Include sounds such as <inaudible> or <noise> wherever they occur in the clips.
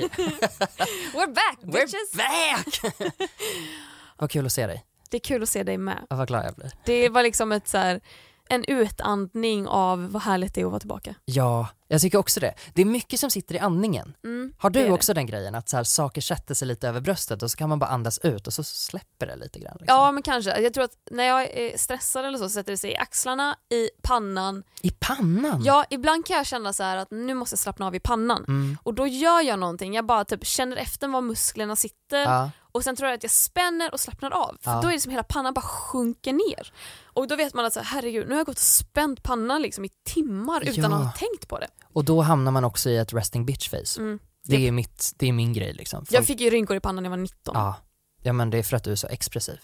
Hej! <laughs> We're back We're bitches! back! <laughs> Vad kul att se dig. Det är kul att se dig med. Ja, Vad glad jag blir. Det var liksom ett så här, en utandning av vad härligt det är att vara tillbaka. Ja, jag tycker också det. Det är mycket som sitter i andningen. Mm, Har det du det. också den grejen att så här, saker sätter sig lite över bröstet och så kan man bara andas ut och så släpper det lite grann? Liksom. Ja men kanske. Jag tror att när jag är stressad eller så, så sätter det sig i axlarna, i pannan. I pannan? Ja, ibland kan jag känna så att nu måste jag slappna av i pannan. Mm. Och då gör jag någonting, jag bara typ känner efter var musklerna sitter Ja. Och sen tror jag att jag spänner och slappnar av. För Ja. då är det som hela pannan bara sjunker ner. Och då vet man att så här, herregud, nu har jag gått och spänt pannan liksom i timmar utan Ja. att ha tänkt på det. Och då hamnar man också i ett resting bitch face. Mm. Det, är mitt, det är min grej liksom. Jag Folk- fick ju rynkor i pannan när jag var 19. ja. ja men det är för att du är så expressiv.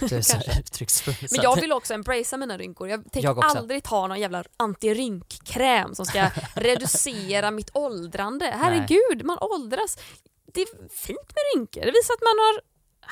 <laughs> Du är så uttrycksfull. Men jag vill också embracea mina rynkor. Jag tänker Jag aldrig ta någon jävla antirynkkräm som ska <laughs> reducera mitt åldrande. Herregud, man åldras. Det är fint med rynkor. Det visar att man har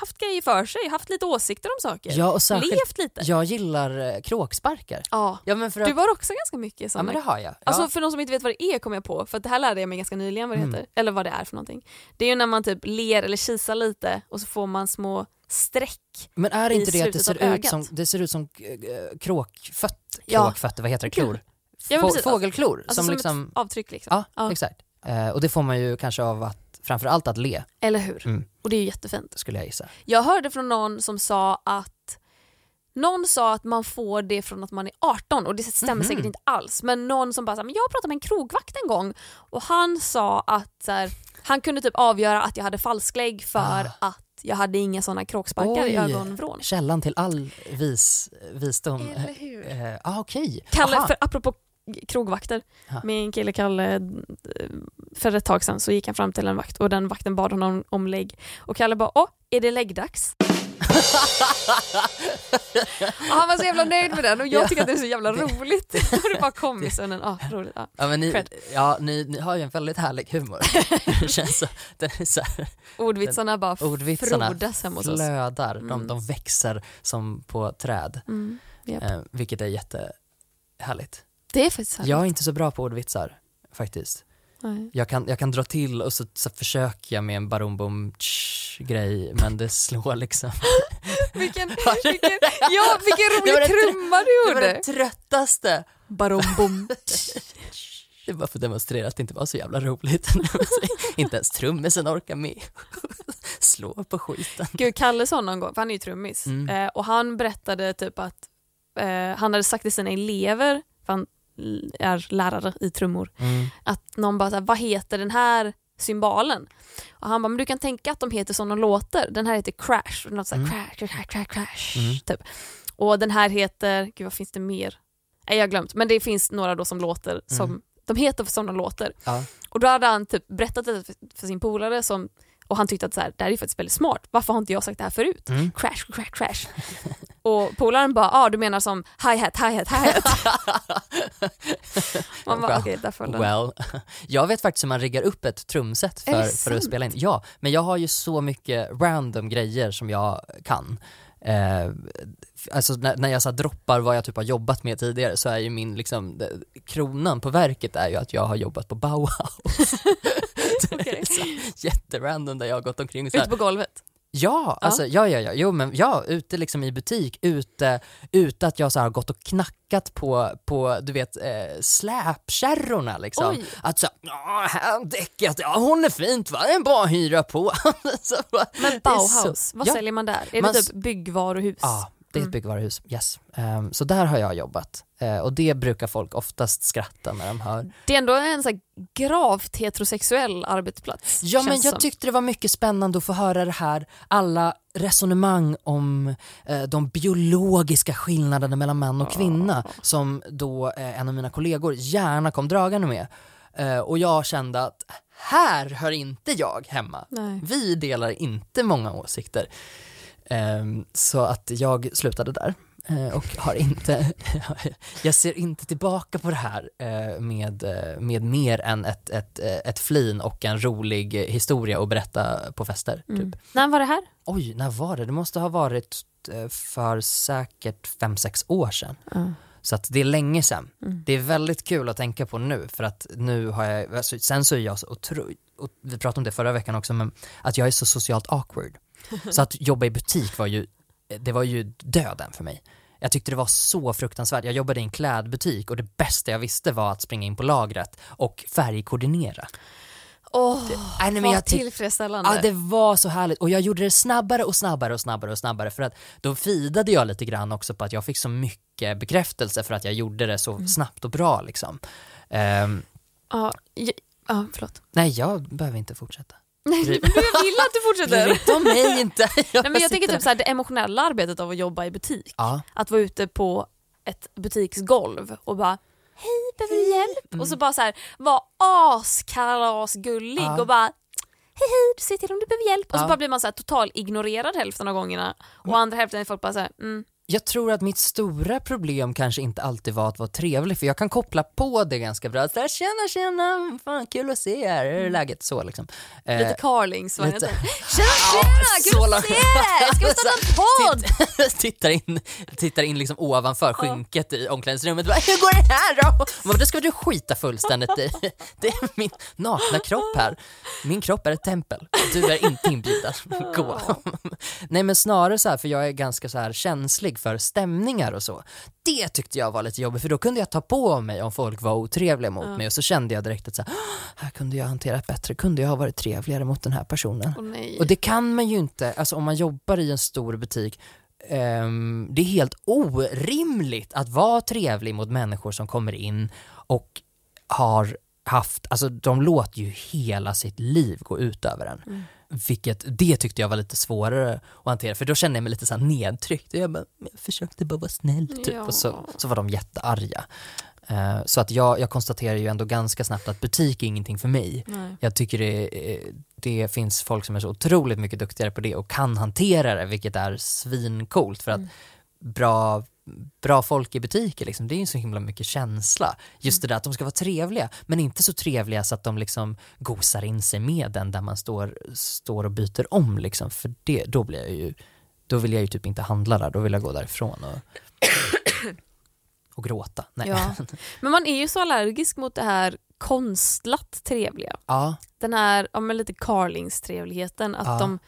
haft grejer för sig, haft lite åsikter om saker. Ja och särskilt, Levt lite. jag gillar eh, kråksparkar. Ja. Ja men för att, Du var också ganska mycket ja sådana. men det har jag. Ja. Alltså för de som inte vet vad det är kommer jag på, för att det här lärde jag mig ganska nyligen vad det Mm. heter, eller vad det är för någonting. Det är ju när man typ ler eller kisar lite och så får man små streck. men är i inte det att det slutet ser ut som, det ser ut som äh, kråkfött, Ja. kråkfötter, vad heter det, klor? Ja, men Få- precis. Fågelklor Alltså som som, liksom, ett avtryck liksom. ja, Ja. exakt. Eh, och det får man ju kanske av att, framförallt att le, Eller hur? Mm. Och det är ju jättefint. skulle jag gissa. Jag hörde från någon som sa att någon sa att man får det från att man är 18 och det stämmer Mhm. säkert inte alls men någon som bara sa, men jag pratade med en krogvakt en gång och han sa att här, han kunde typ avgöra att jag hade falsklägg för Ah. att jag hade inga sådana kråksparkar i ögonvrån. Källan till all vis, visdom. Eller hur? Eh, ah, okej. Kalle, Aha. för apropå krogvakter, Ja. min kille Kalle, eh, för ett tag sedan så gick han fram till en vakt och den vakten bad honom om lägg och Kalle bara åh, är det läggdags? <laughs> han var så jävla nöjd med den och jag Ja. tycker att det är så jävla roligt. <laughs> och det bara kom i sömnen, ah, roligt. Ah. Ja, men ni, ja, ni, ni har ju en väldigt härlig humor. <laughs> det känns så, den är så här, Ordvitsarna bara ordvitsarna frodas hemma hos oss. flödar, Mm. de, de växer som på träd, Mm. Japp. eh, vilket är jättehärligt. Det är faktiskt härligt. Jag är inte så bra på ordvitsar faktiskt. Nej. Jag kan, jag kan dra till och så, så försöker jag med en tsch grej men det slår liksom. <laughs> Vilken, <laughs> vilken, ja, vilken <laughs> rolig trumma du Det var gjorde! det tröttaste. Barom bom. Det var för att demonstrera att det inte var så jävla roligt. inte ens trummisen orkar med. Slå på skiten. Gud, Kalle sa någon gång, för han är ju trummis, Mm. eh, och han berättade typ att eh, han hade sagt till sina elever, för han är lärare i trummor, Mm. att någon bara så här, vad heter den här symbolen? Och han bara, men du kan tänka att de heter som de låter, den här heter crash, och något så här, Mm. crash, crash, crash, crash, Mm. typ. Och den här heter, gud vad finns det mer? Nej jag har glömt, men det finns några då som låter som, Mm. de heter som de låter. Ja. Och då hade han typ berättat det för, för sin polare som, och han tyckte att så här, det här är faktiskt väldigt smart, varför har inte jag sagt det här förut? Mm. Crash, crash, crash. <laughs> och polaren bara, ja ah, du menar som hi-hat, hi-hat, hi-hat. <laughs> Man bara, Well, okej där föll den. Well, <laughs> jag vet faktiskt hur man riggar upp ett trumset för, för att spela in. Ja, men jag har ju så mycket random grejer som jag kan. Eh, alltså när, när jag så droppar vad jag typ har jobbat med tidigare så är ju min liksom, det- kronan på verket är ju att jag har jobbat på Bauhaus. <laughs> <laughs> här jätterandom där jag har gått omkring så här, Ute på golvet. Ja, alltså, ja, ja, ja, jo men ja, ute liksom i butik, ute, ute att jag så har gått och knackat på, på du vet, eh, släpkärrorna liksom. Oj. Att så, här däcket, ja hon är fint va, <laughs> bara att hyra på. så, Men Bauhaus, så- vad ja. säljer man där? Är Man det typ byggvaruhus? Ja, det är ett Mm. byggvaruhus, yes. Ehm, så där har jag jobbat. Eh, och det brukar folk oftast skratta när de hör. Det är ändå en så gravt heterosexuell arbetsplats. Ja men jag som. tyckte det var mycket spännande att få höra det här, alla resonemang om eh, de biologiska skillnaderna mellan man och kvinna som då eh, en av mina kollegor gärna kom dragande med. Och jag kände att här hör inte jag hemma. Nej. Vi delar inte många åsikter. Ehm, så att jag slutade där eh, och har inte, <laughs> jag ser inte tillbaka på det här eh, med, eh, med mer än ett, ett, ett flin och en rolig historia att berätta på fester. Mm. Typ. När var det här? Oj, när var det? Det måste ha varit för säkert fem sex år sedan. Så att det är länge sedan. Mm. Det är väldigt kul att tänka på nu för att nu har jag, alltså, sen så är jag så otro, och vi pratade om det förra veckan också, men att jag är så socialt awkward. <laughs> Så att jobba i butik var ju, det var ju döden för mig. Jag tyckte det var så fruktansvärt. Jag jobbade i en klädbutik och det bästa jag visste var att springa in på lagret och färgkoordinera. Åh, nej, men vad jag tillfredsställande. Ja, det var så härligt och jag gjorde det snabbare och snabbare och snabbare och snabbare för att då fidade jag lite grann också på att jag fick så mycket bekräftelse för att jag gjorde det så Mm. snabbt och bra liksom. Ja, ja, ja, förlåt. nej, jag behöver inte fortsätta. Nej, men jag vill att du fortsätter. inte om mig inte. <laughs> Nej, men jag tänker typ så här, det emotionella arbetet av att jobba i butik. Ja, Att vara ute på ett butiksgolv och bara Hej, behöver du hjälp? Och så bara så här, vara askalasgullig Ja. och bara Hej hej, du säger till om du behöver hjälp. Och så Ja. bara blir man så här total ignorerad hälften av gångerna. Och andra hälften är folk bara så här, mm. Jag tror att mitt stora problem kanske inte alltid var att vara trevlig för jag kan koppla på det ganska bra. Så tjena tjena, fan kul att se er, hur är läget? Så liksom. Eh, lite Carlings. lite-? <laughs> Tjena tjena, kul att se er! Ska vi starta en <laughs> podd? <laughs> tittar in, tittar in liksom ovanför skynket i omklädningsrummet bara, hur går det här då? Man det ska du skita fullständigt i. Det är min nakna kropp här. Min kropp är ett tempel. Du är inte inbjuden. Gå. Nej men snarare så här, för jag är ganska så här känslig för stämningar och så. Det tyckte jag var lite jobbigt för då kunde jag ta på mig om folk var otrevliga mot mig och så kände jag direkt att så här, "Ah, här kunde jag hanterat bättre, kunde jag ha varit trevligare mot den här personen. Nej. Och det kan man ju inte, alltså om man jobbar i en stor butik, ehm, det är helt orimligt att vara trevlig mot människor som kommer in och har haft, alltså de låter ju hela sitt liv gå ut över en. Mm. Vilket, det tyckte jag var lite svårare att hantera för då kände jag mig lite så här nedtryckt och jag bara, "Men jag försökte bara vara snäll typ Ja. och så, så var de jättearga. Eh, så att jag, jag konstaterar ju ändå ganska snabbt att butik är ingenting för mig. Nej. Jag tycker det, det finns folk som är så otroligt mycket duktigare på det och kan hantera det, vilket är svincoolt för att Mm. bra, bra folk i butiker, liksom, det är ju så himla mycket känsla. Just det där att de ska vara trevliga, men inte så trevliga så att de liksom gosar in sig med den där man står, står och byter om liksom, för det, då blir jag ju, då vill jag ju typ inte handla där, då vill jag gå därifrån och, och gråta. Nej. Ja. Men man är ju så allergisk mot det här konstlat trevliga. ja, Den här ja, lite Carlings-trevligheten. Att Ja. de,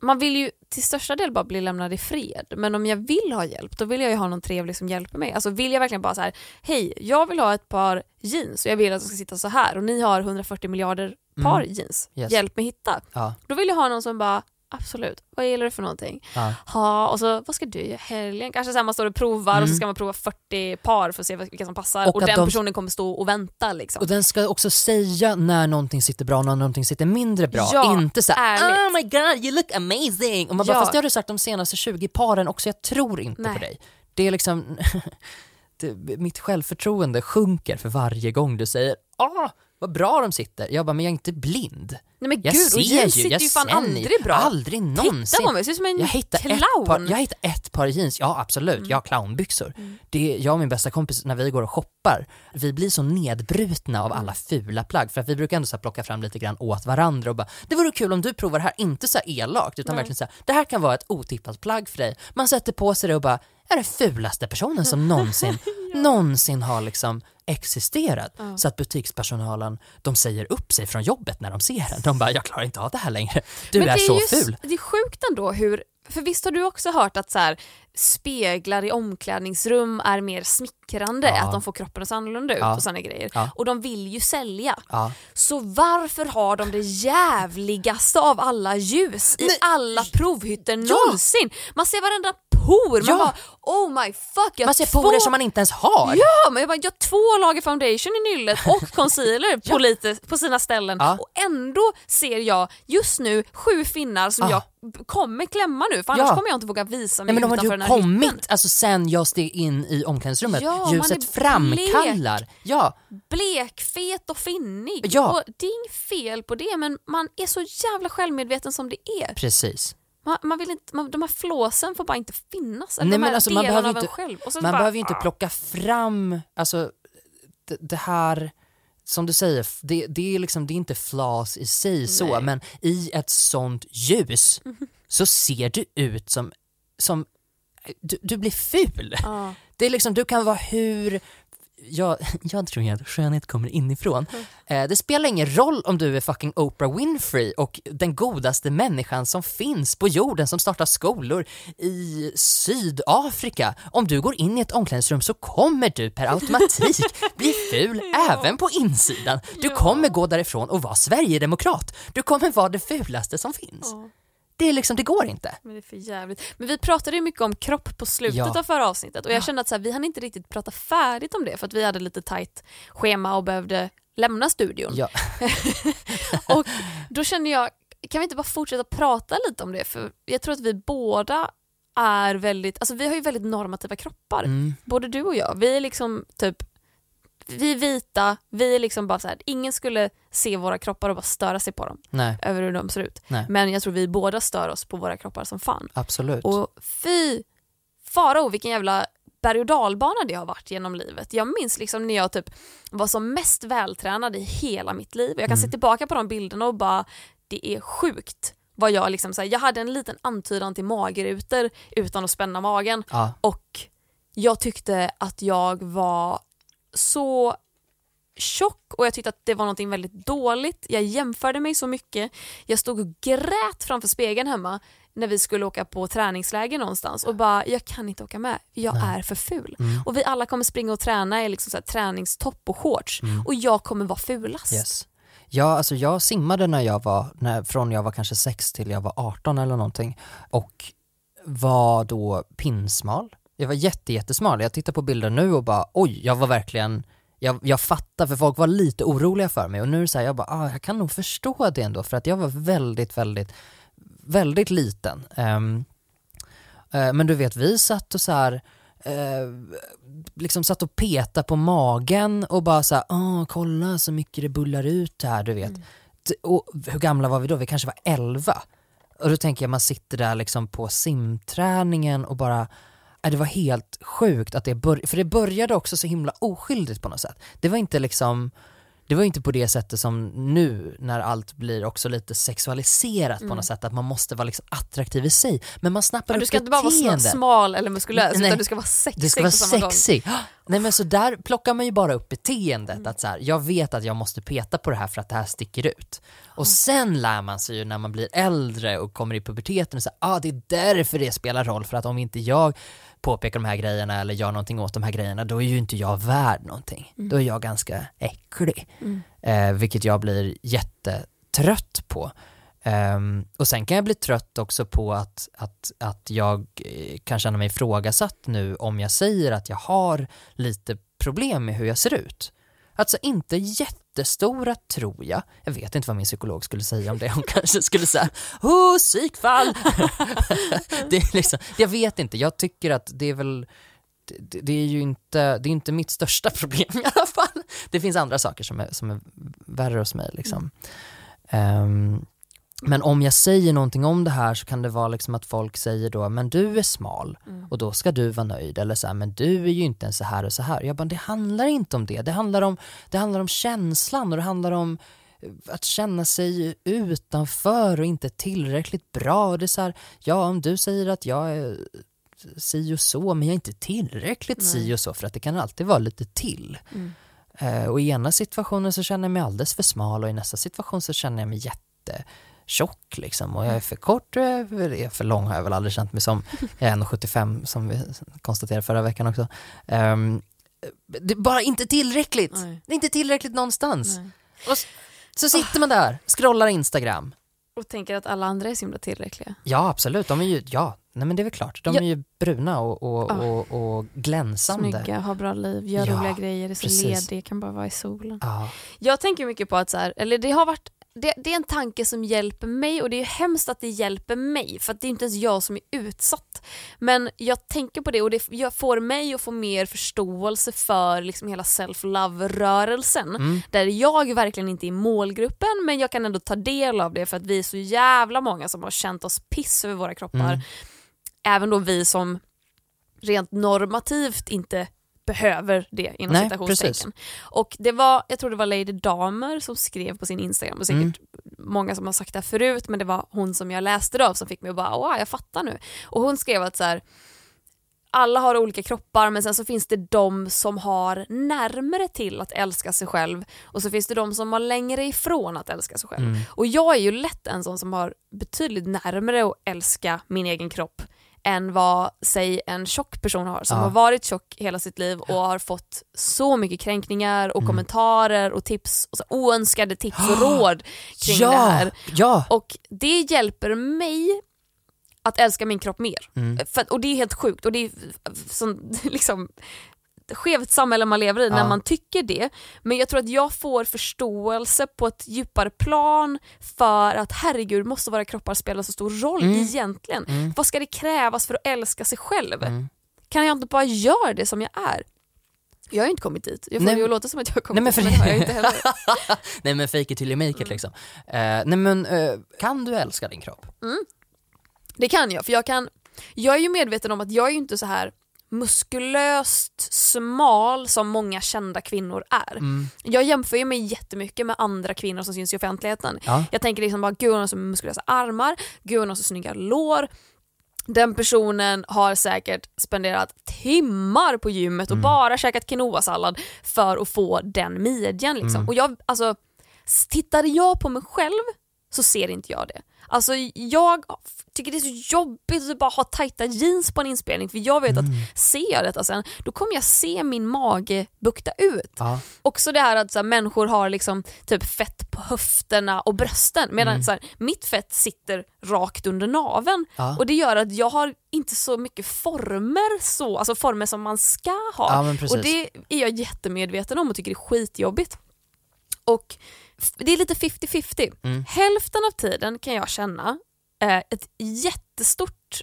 man vill ju till största del bara bli lämnad i fred. Men om jag vill ha hjälp, då vill jag ju ha någon trevlig som hjälper mig. Alltså vill jag verkligen bara så här, hej, jag vill ha ett par jeans och jag vill att de ska sitta så här och ni har 140 miljarder par jeans. Yes. Hjälp mig hitta. ja, Då vill jag ha någon som bara, absolut, vad gillar du för någonting? ja. Ja, och så vad ska du göra helgen? Kanske så här man står och provar och så Mm. ska man prova 40 par för att se vilka som passar Och och, den de- personen kommer stå och vänta liksom. Och den ska också säga när någonting sitter bra och när någonting sitter mindre bra. Ja, inte så här, ärligt. oh my god you look amazing. Och man bara, Ja. fast det har du sagt de senaste 20 paren också, jag tror inte Nej. på dig. Det är liksom, <laughs> det, mitt självförtroende sjunker för varje gång du säger, ah vad bra de sitter. Jag bara, men jag är inte blind. Nej men Jag gud, ser och ju, sitter jag ju fan aldrig bra. Aldrig någonsin. Titta på mig, jag ser ut som en Jag clown. ett par, jag hittade ett par jeans, ja absolut, jag har clownbyxor. Det, jag och min bästa kompis, när vi går och shoppar, vi blir så nedbrutna av alla fula plagg för att vi brukar ändå så plocka fram lite grann åt varandra och bara, det vore kul om du provar det här, inte så elakt utan verkligen så här, det här kan vara ett otippat plagg för dig. Man sätter på sig det och bara, jag är den fulaste personen som någonsin, <laughs> någonsin har liksom existerat. Så att butikspersonalen, de säger upp sig från jobbet när de ser den. De bara, jag klarar inte av det här längre. Du Men är så ju, ful. Det är sjukt ändå hur, för visst har du också hört att så här, speglar i omklädningsrum är mer smickrande, Ja. att de får kroppen att se annorlunda ut Ja. och sådana grejer. Ja. Och de vill ju sälja. Ja. Så varför har de det jävligaste av alla ljus i Nej. alla provhytter Ja. någonsin? Man ser varenda por, man Ja. bara oh my fuck, jag har Man ser två... porer som man inte ens har. Ja, men jag, bara, jag har två lager foundation i nyllet och <laughs> concealer på, lite, på sina ställen Ja. och ändå ser jag just nu sju finnar som Ah. jag kommer klämma nu för annars Ja. kommer jag inte våga visa mig Nej men de utanför har den ju här hytten. kommit, alltså sen jag steg in i omklädningsrummet, Ja, ljuset framkallar. Ja, Blekfet och finnig. Ja. Och det är inget fel på det men man är så jävla självmedveten som det är. precis. Man, man vill inte, man, de här flåsen får bara inte finnas. Eller Nej, de men här alltså, man delarna behöver av en inte- själv. Och så Man bara, behöver ju inte plocka fram, alltså det, det här, som du säger, det, det, är liksom, det är inte flas i sig så, Nej. men i ett sånt ljus så ser du ut som, som du, du blir ful. Ja. Det är liksom, du kan vara hur jag, <laughs> jag tror att skönhet kommer inifrån. Eh, det spelar ingen roll om du är fucking Oprah Winfrey och den godaste människan som finns på jorden som startar skolor i Sydafrika. Om du går in i ett omklädningsrum så kommer du per automatik <laughs> bli ful även på insidan. Du Ja. kommer gå därifrån och vara Sverigedemokrat. Du kommer vara det fulaste som finns. Ja, Det är liksom, det går inte. men det är för jävligt. Men vi pratade ju mycket om kropp på slutet Ja. av förra avsnittet och jag Ja. kände att så här, vi hann inte riktigt prata färdigt om det för att vi hade lite tajt schema och behövde lämna studion. Ja. <laughs> Och då känner jag, kan vi inte bara fortsätta prata lite om det? För jag tror att vi båda är väldigt, alltså vi har ju väldigt normativa kroppar. Mm. Både du och jag. Vi är liksom typ, vi är vita, vi är liksom bara så här, ingen skulle se våra kroppar och bara störa sig på dem Nej, över hur de ser ut. Nej. Men jag tror vi båda stör oss på våra kroppar som fan. absolut. Och fy farao vilken jävla berg och dalbana det har varit genom livet. Jag minns liksom när jag typ var som mest vältränad i hela mitt liv. Jag kan se Mm. tillbaka på de bilderna och bara, det är sjukt vad jag liksom, så här, jag hade en liten antydan till magrutor utan att spänna magen ja. och jag tyckte att jag var så tjock och jag tyckte att det var något väldigt dåligt. Jag jämförde mig så mycket. Jag stod och grät framför spegeln hemma när vi skulle åka på träningsläger någonstans och bara, jag kan inte åka med, jag Nej. är för ful. Mm. Och vi alla kommer springa och träna i liksom så här träningstopp och shorts Mm. och jag kommer vara fulast. Yes. Ja, alltså jag simmade när jag var, när, från jag var kanske 6 till jag var 18 eller någonting och var då pinsmal. Jag var jätte, jättesmal. Jag tittar på bilder nu och bara oj, jag var verkligen jag, jag fattar för folk var lite oroliga för mig och nu här, jag bara, ah, jag kan nog förstå det ändå för att jag var väldigt, väldigt, väldigt liten. Ehm, eh, men du vet, vi satt och så här eh, liksom satt och peta på magen och bara så här, åh kolla så mycket det bullar ut här, du vet. D- Och hur gamla var vi då? Vi kanske var 11. Och då tänker jag man sitter där liksom på simträningen och bara, det var helt sjukt att det började, för det började också så himla oskyldigt på något sätt. Det var inte liksom, det var inte på det sättet som nu när allt blir också lite sexualiserat på Mm. något sätt, att man måste vara liksom attraktiv i sig. Men man snappar Men upp du ska inte bara vara smal eller muskulös Nej. utan du ska vara sexig Du ska vara på sexig. <gasps> Nej men så där plockar man ju bara upp beteendet att så här, jag vet att jag måste peta på det här för att det här sticker ut. Och sen lär man sig ju när man blir äldre och kommer i puberteten och säger ah det är därför det spelar roll för att om inte jag påpekar de här grejerna eller gör någonting åt de här grejerna då är ju inte jag värd någonting. Då är jag ganska äcklig. Mm. Eh, vilket jag blir jättetrött på. Ehm, och sen kan jag bli trött också på att, att, att jag eh, kan känna mig ifrågasatt nu om jag säger att jag har lite problem med hur jag ser ut. Alltså inte jättestora tror jag. Jag vet inte vad min psykolog skulle säga om det. Hon kanske skulle säga oh, psykfall! <laughs> det är liksom, jag vet inte, jag tycker att det är väl det, det är ju inte, det är inte mitt största problem i alla fall. Det finns andra saker som är, som är värre hos mig liksom. Um, men om jag säger någonting om det här så kan det vara liksom att folk säger då, men du är smal Mm. och då ska du vara nöjd. Eller så här, men du är ju inte ens så här och så här. Jag bara, det handlar inte om det. Det handlar om, det handlar om känslan och det handlar om eh, att känna sig utanför och inte tillräckligt bra. Och det är så här, ja om du säger att jag är si och så, men jag är inte tillräckligt Nej. si och så för att det kan alltid vara lite till. Mm. Eh, och i ena situationen så känner jag mig alldeles för smal och i nästa situation så känner jag mig jättetjock liksom. Och jag är för kort och jag är för lång har jag väl aldrig känt mig som. Jag är 1,75 som vi konstaterade förra veckan också. Ehm, det är bara inte tillräckligt. Nej. Det är inte tillräckligt någonstans. Och s- så sitter man där, scrollar Instagram. Och tänker att alla andra är så himla tillräckliga. Ja absolut, de är ju, ja, nej men det är väl klart. De Ja. är ju bruna och, och, Ja. och, och glänsande. Snygga, har bra liv, gör Ja, roliga grejer, är så ledig, kan bara vara i solen. Ja, Jag tänker mycket på att så här, eller det har varit det, det är en tanke som hjälper mig och det är hemskt att det hjälper mig för att det är inte ens jag som är utsatt. Men jag tänker på det och det får mig att få mer förståelse för liksom hela self-love-rörelsen. mm, Där jag verkligen inte är i målgruppen men jag kan ändå ta del av det för att vi är så jävla många som har känt oss piss över våra kroppar. Mm. Även då vi som rent normativt inte behöver det inom Nej, citationstecken. Och det var, jag tror det var Lady Damer som skrev på sin Instagram och säkert Mm. många som har sagt det här förut men det var hon som jag läste det av som fick mig att bara wow jag fattar nu. Och hon skrev att så här, alla har olika kroppar men sen så finns det de som har närmare till att älska sig själv och så finns det de som har längre ifrån att älska sig själv. Mm. Och jag är ju lätt en sån som har betydligt närmare att älska min egen kropp än vad, säg en tjock person har som Ja. har varit tjock hela sitt liv och har fått så mycket kränkningar och Mm. kommentarer och tips, och så oönskade tips och <gasps> råd kring ja, det här. Ja! Och det hjälper mig att älska min kropp mer. Mm. För, och det är helt sjukt och det är som, <laughs> liksom skevt samhälle man lever i när Ja. man tycker det. Men jag tror att jag får förståelse på ett djupare plan för att herregud måste våra kroppar spela så stor roll Mm. egentligen. Mm. Vad ska det krävas för att älska sig själv? Mm. Kan jag inte bara göra det som jag är? Jag har ju inte kommit dit. Jag får Nej, ju låta som att jag har kommit Nej, men dit men det har jag inte heller. <laughs> Nej men fake it till you make it Mm. liksom. Eh, nej men eh, kan du älska din kropp? Det kan jag, för jag kan Jag är ju medveten om att jag är ju inte så här muskulöst smal som många kända kvinnor är. Mm. Jag jämför ju mig jättemycket med andra kvinnor som syns i offentligheten. Ja. Jag tänker liksom bara gud hon har så muskulösa armar, gud hon har så snygga lår. Den personen har säkert spenderat timmar på gymmet och Mm. bara käkat quinoa-sallad för att få den midjan. Liksom. Mm. Och jag, alltså, tittade jag på mig själv så ser inte jag det. Alltså jag tycker det är så jobbigt att bara ha tajta jeans på en inspelning för jag vet Mm. att ser jag detta sen då kommer jag se min mage bukta ut. Ja. Också det här att så här, människor har liksom typ fett på höfterna och brösten medan Mm. så här, mitt fett sitter rakt under naveln Ja. och det gör att jag har inte så mycket former så, alltså former som man ska ha. ja och det är jag jättemedveten om och tycker det är skitjobbigt. Och det är lite 50-50. Mm. Hälften av tiden kan jag känna eh, ett jättestort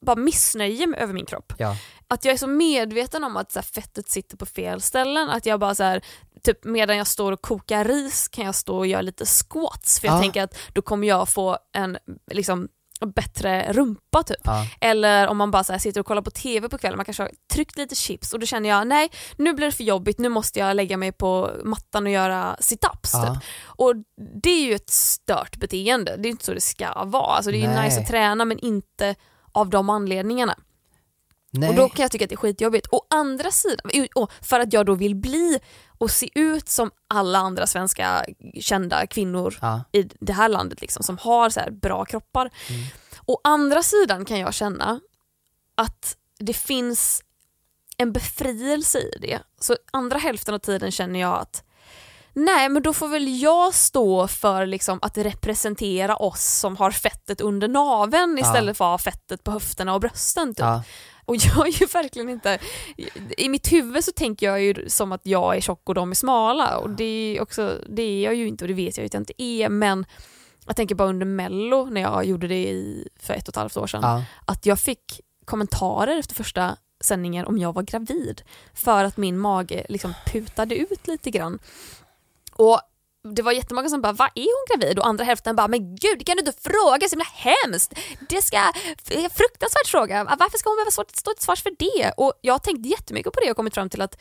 bara missnöje över min kropp Ja. att jag är så medveten om att så här, fettet sitter på fel ställen, att jag bara så här, typ medan jag står och kokar ris kan jag stå och göra lite squats för jag Ja. tänker att då kommer jag få en liksom bättre rumpa typ. Ja. Eller om man bara här, sitter och kollar på TV på kvällen, man kanske har tryckt lite chips och då känner jag nej nu blir det för jobbigt, nu måste jag lägga mig på mattan och göra situps. Ja. Typ. Och det är ju ett stört beteende, det är inte så det ska vara. Alltså, det är ju Nej. nice att träna men inte av de anledningarna. Nej. Och då kan jag tycka att det är skitjobbigt. Å andra sidan, för att jag då vill bli och se ut som alla andra svenska kända kvinnor ja. i det här landet liksom, som har så här bra kroppar. Mm. Å andra sidan kan jag känna att det finns en befrielse i det. Så andra hälften av tiden känner jag att nej men då får väl jag stå för liksom att representera oss som har fettet under naveln Ja. istället för att ha fettet på höfterna och brösten. Typ. Ja. Och jag är ju verkligen inte, i mitt huvud så tänker jag ju som att jag är tjock och de är smala och det är, också, det är jag ju inte och det vet jag ju att jag inte är men jag tänker bara under mello när jag gjorde det i, för ett och ett halvt år sedan Ja. att jag fick kommentarer efter första sändningen om jag var gravid för att min mage liksom putade ut lite grann. Och det var jättemånga som bara, vad är hon gravid? Och andra hälften bara, men gud det kan du inte fråga, så himla hemskt. Det ska, fruktansvärt fråga, varför ska hon behöva stå, stå till svars för det? Och jag har tänkt jättemycket på det och kommit fram till att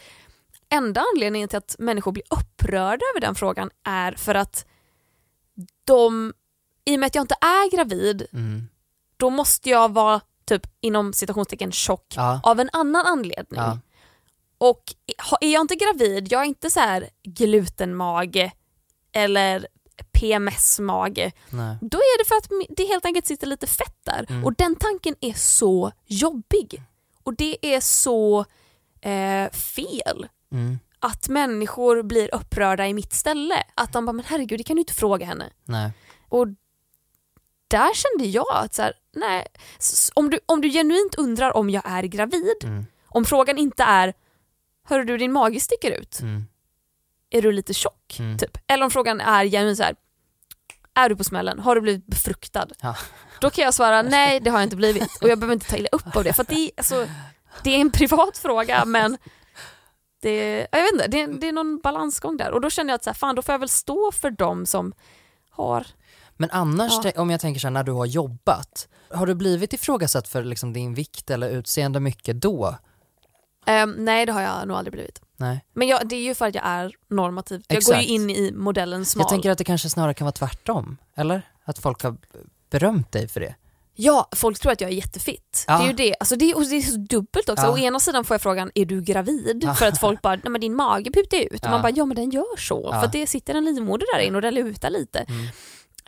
enda anledningen till att människor blir upprörda över den frågan är för att de, i och med att jag inte är gravid, Mm. då måste jag vara typ inom citationstecken tjock Ja. av en annan anledning. Ja. Och är jag inte gravid, jag är inte så här glutenmage eller PMS-mage, då är det för att det helt enkelt sitter lite fett där. Mm. Och den tanken är så jobbig. Och det är så eh, fel Mm. att människor blir upprörda i mitt ställe. Att de bara, men herregud det kan du inte fråga henne. Nej. Och där kände jag att så här, nej, om, du, om du genuint undrar om jag är gravid, Mm. om frågan inte är Hör du din mage sticker ut? Är du lite tjock? Mm. Typ. Eller om frågan är genuint så här, Är du på smällen? Har du blivit befruktad? Ja. Då kan jag svara <laughs> nej det har jag inte blivit och jag behöver inte ta illa upp av det för det, är, alltså, det är en privat fråga men det, jag vet inte, det, är- det är någon balansgång där och då känner jag att så här, fan då får jag väl stå för dem som har Men annars, Ja. om jag tänker så här, när du har jobbat, har du blivit ifrågasatt för liksom din vikt eller utseende mycket då? Ehm, nej det har jag nog aldrig blivit. Nej. Men jag, det är ju för att jag är normativ. Jag Exakt. går ju in i modellen smal. Jag tänker att det kanske snarare kan vara tvärtom, eller? Att folk har berömt dig för det. Ja, folk tror att jag är jättefitt. Ja. Det är ju det. Alltså det, och det är så dubbelt också. Ja. Å ena sidan får jag frågan, är du gravid? Ja. För att folk bara, nej men din mage putar ut. Och man bara, ja men den gör så. För att det sitter en livmoder där inne och den lutar lite. Mm.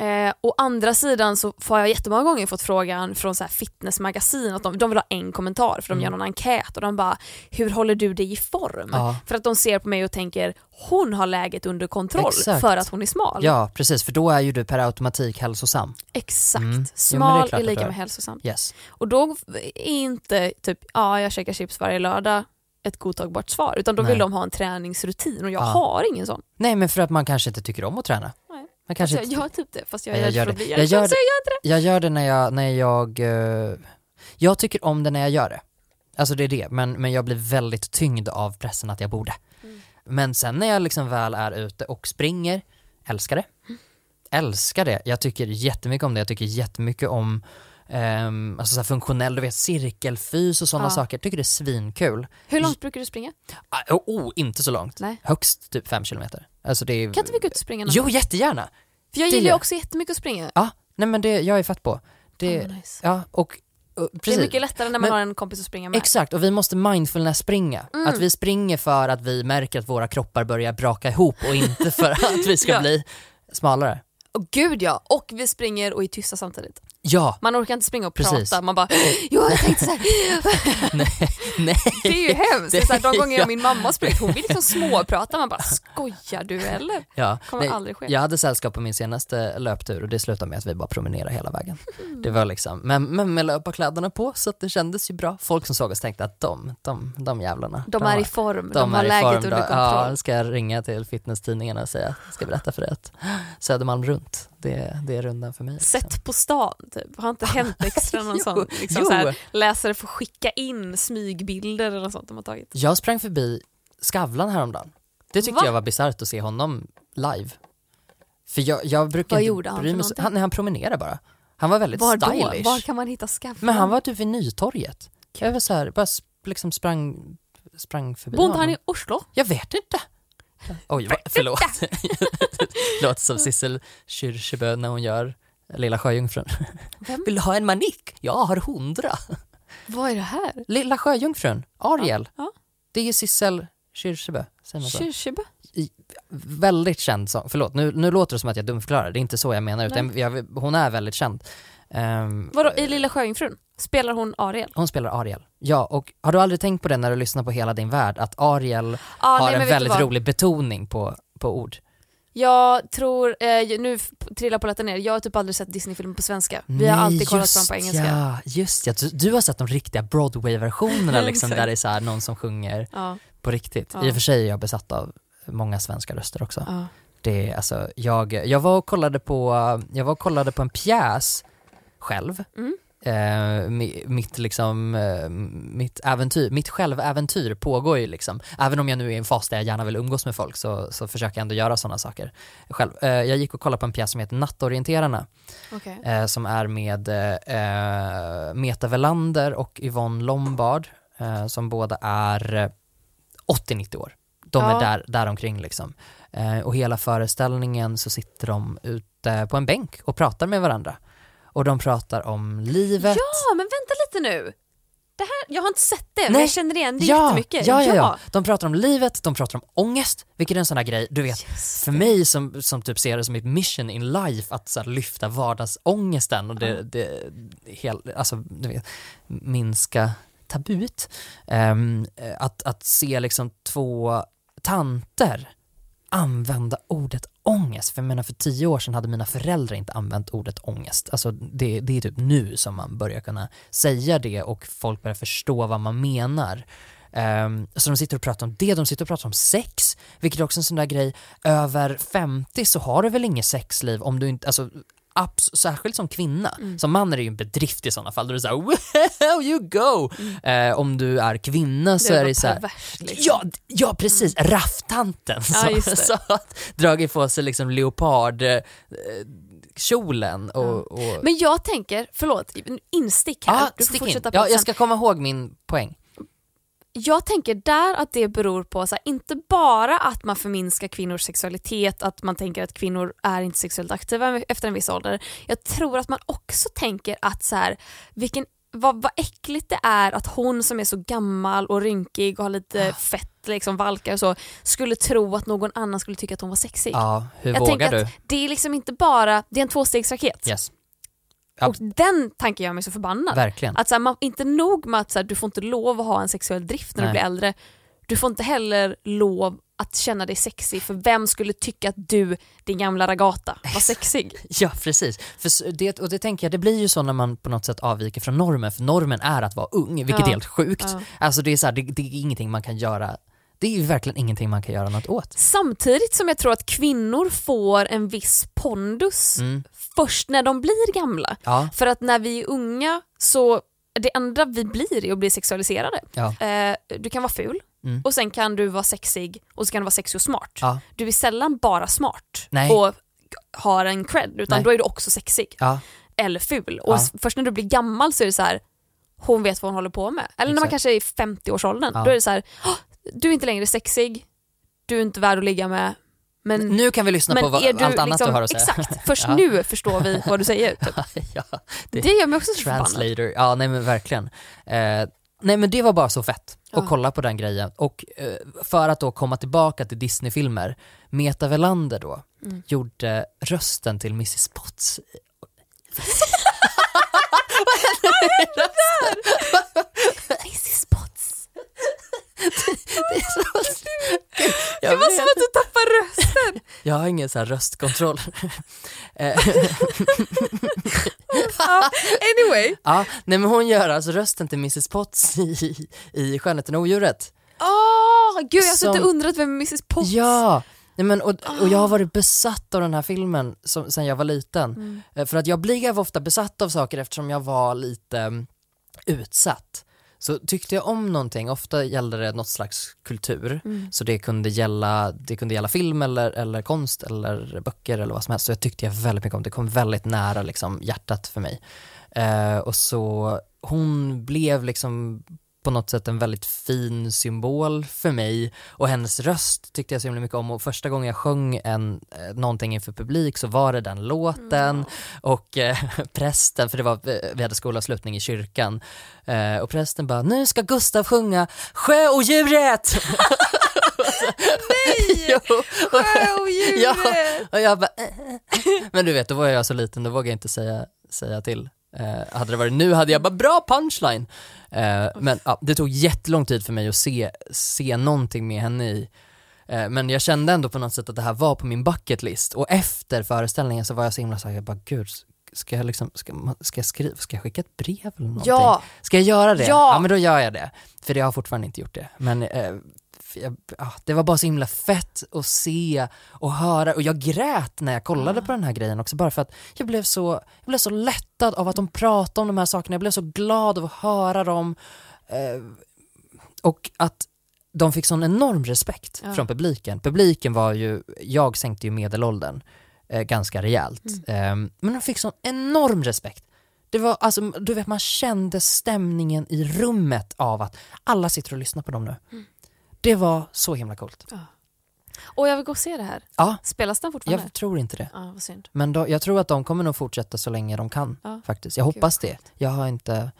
Eh, å andra sidan så får jag jättemånga gånger fått frågan från så fitnessmagasin att de, de vill ha en kommentar för de Mm. gör någon enkät och de bara “Hur håller du dig i form?” Ja. För att de ser på mig och tänker “Hon har läget under kontroll Exakt. för att hon är smal”. Ja, precis, för då är ju du per automatik hälsosam. Exakt. Mm. Jo, är Smal klart är att lika med är. hälsosam. Yes. Och då är inte typ “Ja, jag käkar chips varje lördag” ett godtagbart svar utan då Nej. vill de ha en träningsrutin och jag Ja. har ingen sån. Nej men för att man kanske inte tycker om att träna. Man kanske Alltså, jag har typ det fast jag jag gör det. bli Jag gör gör det. Jag gör det när jag, när jag, eh, jag tycker om det när jag gör det. Alltså det är det, men, men jag blir väldigt tyngd av pressen att jag borde. Mm. Men sen när jag liksom väl är ute och springer, älskar det. Mm. Älskar det. Jag tycker jättemycket om det. Jag tycker jättemycket om ehm, alltså så här funktionell, du vet cirkelfys och sådana Ja. saker. Tycker det är svinkul. Hur långt brukar du springa? Ah, Oh, oh, inte så långt. Nej. Högst typ fem kilometer. Alltså det är... Kan inte vi gå ut och springa någon Jo, gång? jättegärna! För jag gillar ju också jättemycket att springa. Ja, nej men det, jag är fett på. Det, vad nice. ja, och, och Det precis. är mycket lättare när man Men- har en kompis att springa med. Exakt, och vi måste mindfulness springa. Mm. Att vi springer för att vi märker att våra kroppar börjar braka ihop och inte för <laughs> att vi ska Ja. bli smalare. Och gud ja, och vi springer och är tysta samtidigt. Ja, Man orkar inte springa och Precis. prata, man bara Jo jag tänkte såhär, <laughs> nej. det är ju hemskt. Det är så här, de gånger Ja. och min mamma sprungit, hon vill liksom småprata, man bara skojar du eller? Ja. Kommer Nej, aldrig ske. jag hade sällskap på min senaste löptur och det slutade med att vi bara promenerade hela vägen. Mm. Det var liksom, men, men med löparkläderna på så att det kändes ju bra. Folk som såg oss tänkte att de, de, de jävlarna. De är i form, de, de har läget form under kontroll. Ja, ska jag ringa till fitnesstidningarna och säga, ska berätta för dig att Södermalm runt, det, det är rundan för mig. liksom. Sett på stan typ, har inte hänt <laughs> extra någon Jo, sån liksom så här, läsare får skicka in smygbilder eller något sånt de har tagit. Jag sprang förbi Skavlan häromdagen. Det tyckte Va? jag var bisarrt att se honom live. För jag, jag brukar Vad gjorde han bry mig han, han promenerade bara. Han var väldigt Var då? stylish. Var kan man hitta Skavlan? Men han var typ vid Nytorget. Jag var så här, bara liksom sprang, sprang förbi han honom. i Oslo? Jag vet inte. <laughs> Oj, vad, förlåt. <laughs> Låter som Sissel Kyrkjebø när hon gör Lilla Sjöjungfrun. Vem? Vill du ha en manik? Jag har hundra. Vad är det här? Lilla Sjöjungfrun, Ariel. Ja. Det är ju Sissel Kyrkjebø. Kyrkjebø? Väldigt känd sång. Förlåt, nu, nu låter det som att jag dumförklarar. Det är inte så jag menar. Utan jag, hon är väldigt känd. Ehm, Vadå, i Lilla Sjöjungfrun? Spelar hon Ariel? hon spelar Ariel. Ja, och har du aldrig tänkt på det när du lyssnar på Hela din värld? Att Ariel Ah, har nej, en väldigt rolig betoning på, på ord. Jag tror, eh, nu trillar polletten ner, jag har typ aldrig sett Disney-filmer på svenska. Vi har Nej, alltid kollat dem på engelska. Ja, just ja. Du, du har sett de riktiga Broadway-versionerna <laughs> liksom, där det är så någon som sjunger Ja, på riktigt. Ja. I och för sig är jag besatt av många svenska röster också. ja. Det alltså, jag, jag var och kollade på, jag var och kollade på en pjäs själv. Mm. Eh, mi- mitt liksom, eh, mitt äventyr, mitt själväventyr pågår ju liksom. Även om jag nu är i en fas där jag gärna vill umgås med folk så, så försöker jag ändå göra sådana saker själv. Eh, jag gick och kollade på en pjäs som heter Nattorienterarna Okej. eh, som är med eh, Meta Velander och Yvonne Lombard eh, som båda är eh, 80-90 år. De Ja. är där, där omkring liksom. Och hela föreställningen så sitter de ute på en bänk och pratar med varandra. Och de pratar om livet. Ja, men vänta lite nu. Det här, jag har inte sett det, men Nej. jag känner igen det ja, jättemycket. ja, ja, ja. De pratar om livet, de pratar om ångest, vilket är en sån här grej, du vet, Just för det. mig som, som typ ser det som ett mission in life att så här, lyfta vardagsångesten och det, Ja. det hel, alltså, du vet, minska tabut. Ehm, att, att se liksom två tanter använda ordet ångest. För jag menar för tio år sedan hade mina föräldrar inte använt ordet ångest. Alltså det, det är typ nu som man börjar kunna säga det och folk börjar förstå vad man menar. Um, så de sitter och pratar om det, de sitter och pratar om sex, vilket är också en sån där grej, över 50 så har du väl inget sexliv om du inte, alltså abs- särskilt som kvinna. Mm. Som man är det ju en bedrift i sådana fall, då är det såhär wow you go! Eh, om du är kvinna så det är det så här, perverst, liksom. Ja, ja precis, rafftanten Ja, som, som dragit på sig liksom leopard eh, kjolen och, och Men jag tänker, förlåt, instick här. Ja, du får stick in. fortsätta Ja, jag ska komma ihåg min poäng. Jag tänker där att det beror på, så här, inte bara att man förminskar kvinnors sexualitet, att man tänker att kvinnor är inte sexuellt aktiva efter en viss ålder. Jag tror att man också tänker att så här, vilken, vad, vad äckligt det är att hon som är så gammal och rynkig och har lite fett, liksom valkar och så, skulle tro att någon annan skulle tycka att hon var sexig. Ja, hur jag vågar du? det är liksom inte bara, det är en tvåstegsraket. Yes, Ja. Och den tanken gör mig så förbannad. verkligen. Att så här, man, inte nog med att så här, du får inte lov att ha en sexuell drift när Nej. du blir äldre, du får inte heller lov att känna dig sexig för vem skulle tycka att du, din gamla ragata, var sexig? <laughs> Ja precis, för det, och det tänker jag, det blir ju så när man på något sätt avviker från normen, för normen är att vara ung, vilket Ja. är helt sjukt. Ja. Alltså det är, så här, det, det är ingenting man kan göra, det är ju verkligen ingenting man kan göra något åt. Samtidigt som jag tror att kvinnor får en viss pondus Mm. först när de blir gamla. Ja, För att när vi är unga så, det enda vi blir är att bli sexualiserade. ja, Eh, du kan vara ful Mm. och sen kan du vara sexig och så kan du vara sexig och smart. ja, Du är sällan bara smart Nej. och har en cred utan Nej. då är du också sexig. ja, eller ful. Och först när du blir gammal så är det så här, hon vet vad hon håller på med. Eller när man Exakt. kanske är i 50-årsåldern, Ja. då är det så här, "Åh, du är inte längre sexig, du är inte värd att ligga med. Men, nu kan vi lyssna på vad, allt annat liksom, du har att säga. Exakt, <laughs> först Ja. nu förstår vi vad du säger. Typ. <laughs> ja, det- Det gör mig också så förbannad. ja nej men verkligen. Eh, nej men det var bara så fett att Ja. kolla på den grejen. Och eh, för att då komma tillbaka till Disney-filmer, Meta Velander då, Mm. gjorde rösten till Mrs Potts. <laughs> Mrs Potts. Det är så... Det Jag, var som att du tappade rösten. <laughs> jag har ingen så här röstkontroll. <laughs> Eh, anyway. ja, nej men hon gör alltså rösten till Mrs Potts i, i Skönheten och odjuret. Åh, gud jag har suttit och undrat vem Mrs Potts Ja! Nej, men, och, och jag har Ah. varit besatt av den här filmen som, sen jag var liten. Mm. Eh, För att jag blev ofta besatt av saker eftersom jag var lite mm, utsatt. Så tyckte jag om någonting, ofta gällde det något slags kultur. Mm. Så det kunde gälla, det kunde gälla film eller, eller konst eller böcker eller vad som helst. Så jag tyckte jag väldigt mycket om det, kom väldigt nära liksom, hjärtat för mig. Eh, och så hon blev liksom på något sätt en väldigt fin symbol för mig. Och hennes röst tyckte jag så himla mycket om. Och första gången jag sjöng en, eh, någonting inför publik så var det den låten och eh, <laughs> prästen, för det var, eh, vi hade skolavslutning i kyrkan eh, och prästen bara nu ska Gustav sjunga Sjöodjuret! Nej! <laughs> jo, och, <laughs> ja, och jag bara eh. men du vet då var jag så liten, då vågade jag inte säga, säga till Eh, hade det varit nu hade jag bara bra punchline. Eh, men ja, det tog jättelång tid för mig att se, se någonting med henne i. Eh, men jag kände ändå på något sätt att det här var på min bucket list och efter föreställningen så var jag så himla såhär, jag bara gud, ska jag liksom, ska, ska jag skriva, ska jag skicka ett brev eller någonting? Ja, Ska jag göra det? Ja. men då gör jag det. För jag har fortfarande inte gjort det. Men eh, det var bara så himla fett att se och höra och jag grät när jag kollade på den här grejen också bara för att jag blev så, jag blev så lättad av att de pratade om de här sakerna, jag blev så glad av att höra dem eh, och att de fick sån enorm respekt Ja. från publiken. Publiken var ju, jag sänkte ju medelåldern eh, ganska rejält, eh, men de fick sån enorm respekt. Det var alltså, du vet man kände stämningen i rummet av att alla sitter och lyssnar på dem nu. Mm. Det var så himla coolt. och jag vill gå och se det här. Ja, Spelas den fortfarande? jag tror inte det. Ja, vad synd. Men då, jag tror att de kommer nog fortsätta så länge de kan Ja. faktiskt. Jag hoppas det. Jag har inte...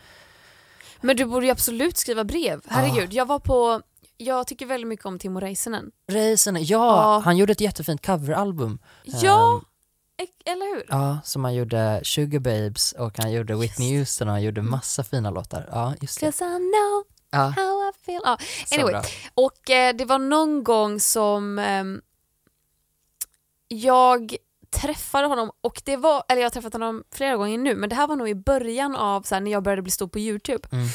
Men du borde ju absolut skriva brev. Herregud, jag var på, jag tycker väldigt mycket om Timo Räisänen. Reisen, ja, Ja. han gjorde ett jättefint coveralbum. Ja, e- eller hur? Ja, som han gjorde Sugar Babes och han gjorde Whitney Houston och han gjorde massa fina låtar. Ja, just det. 'Cause I know Ja, how I feel. Ja, så anyway. Och eh, det var någon gång som ehm, jag träffade honom och det var, eller jag har träffat honom flera gånger nu, men det här var nog i början av så här, när jag började bli stor på YouTube. Mm.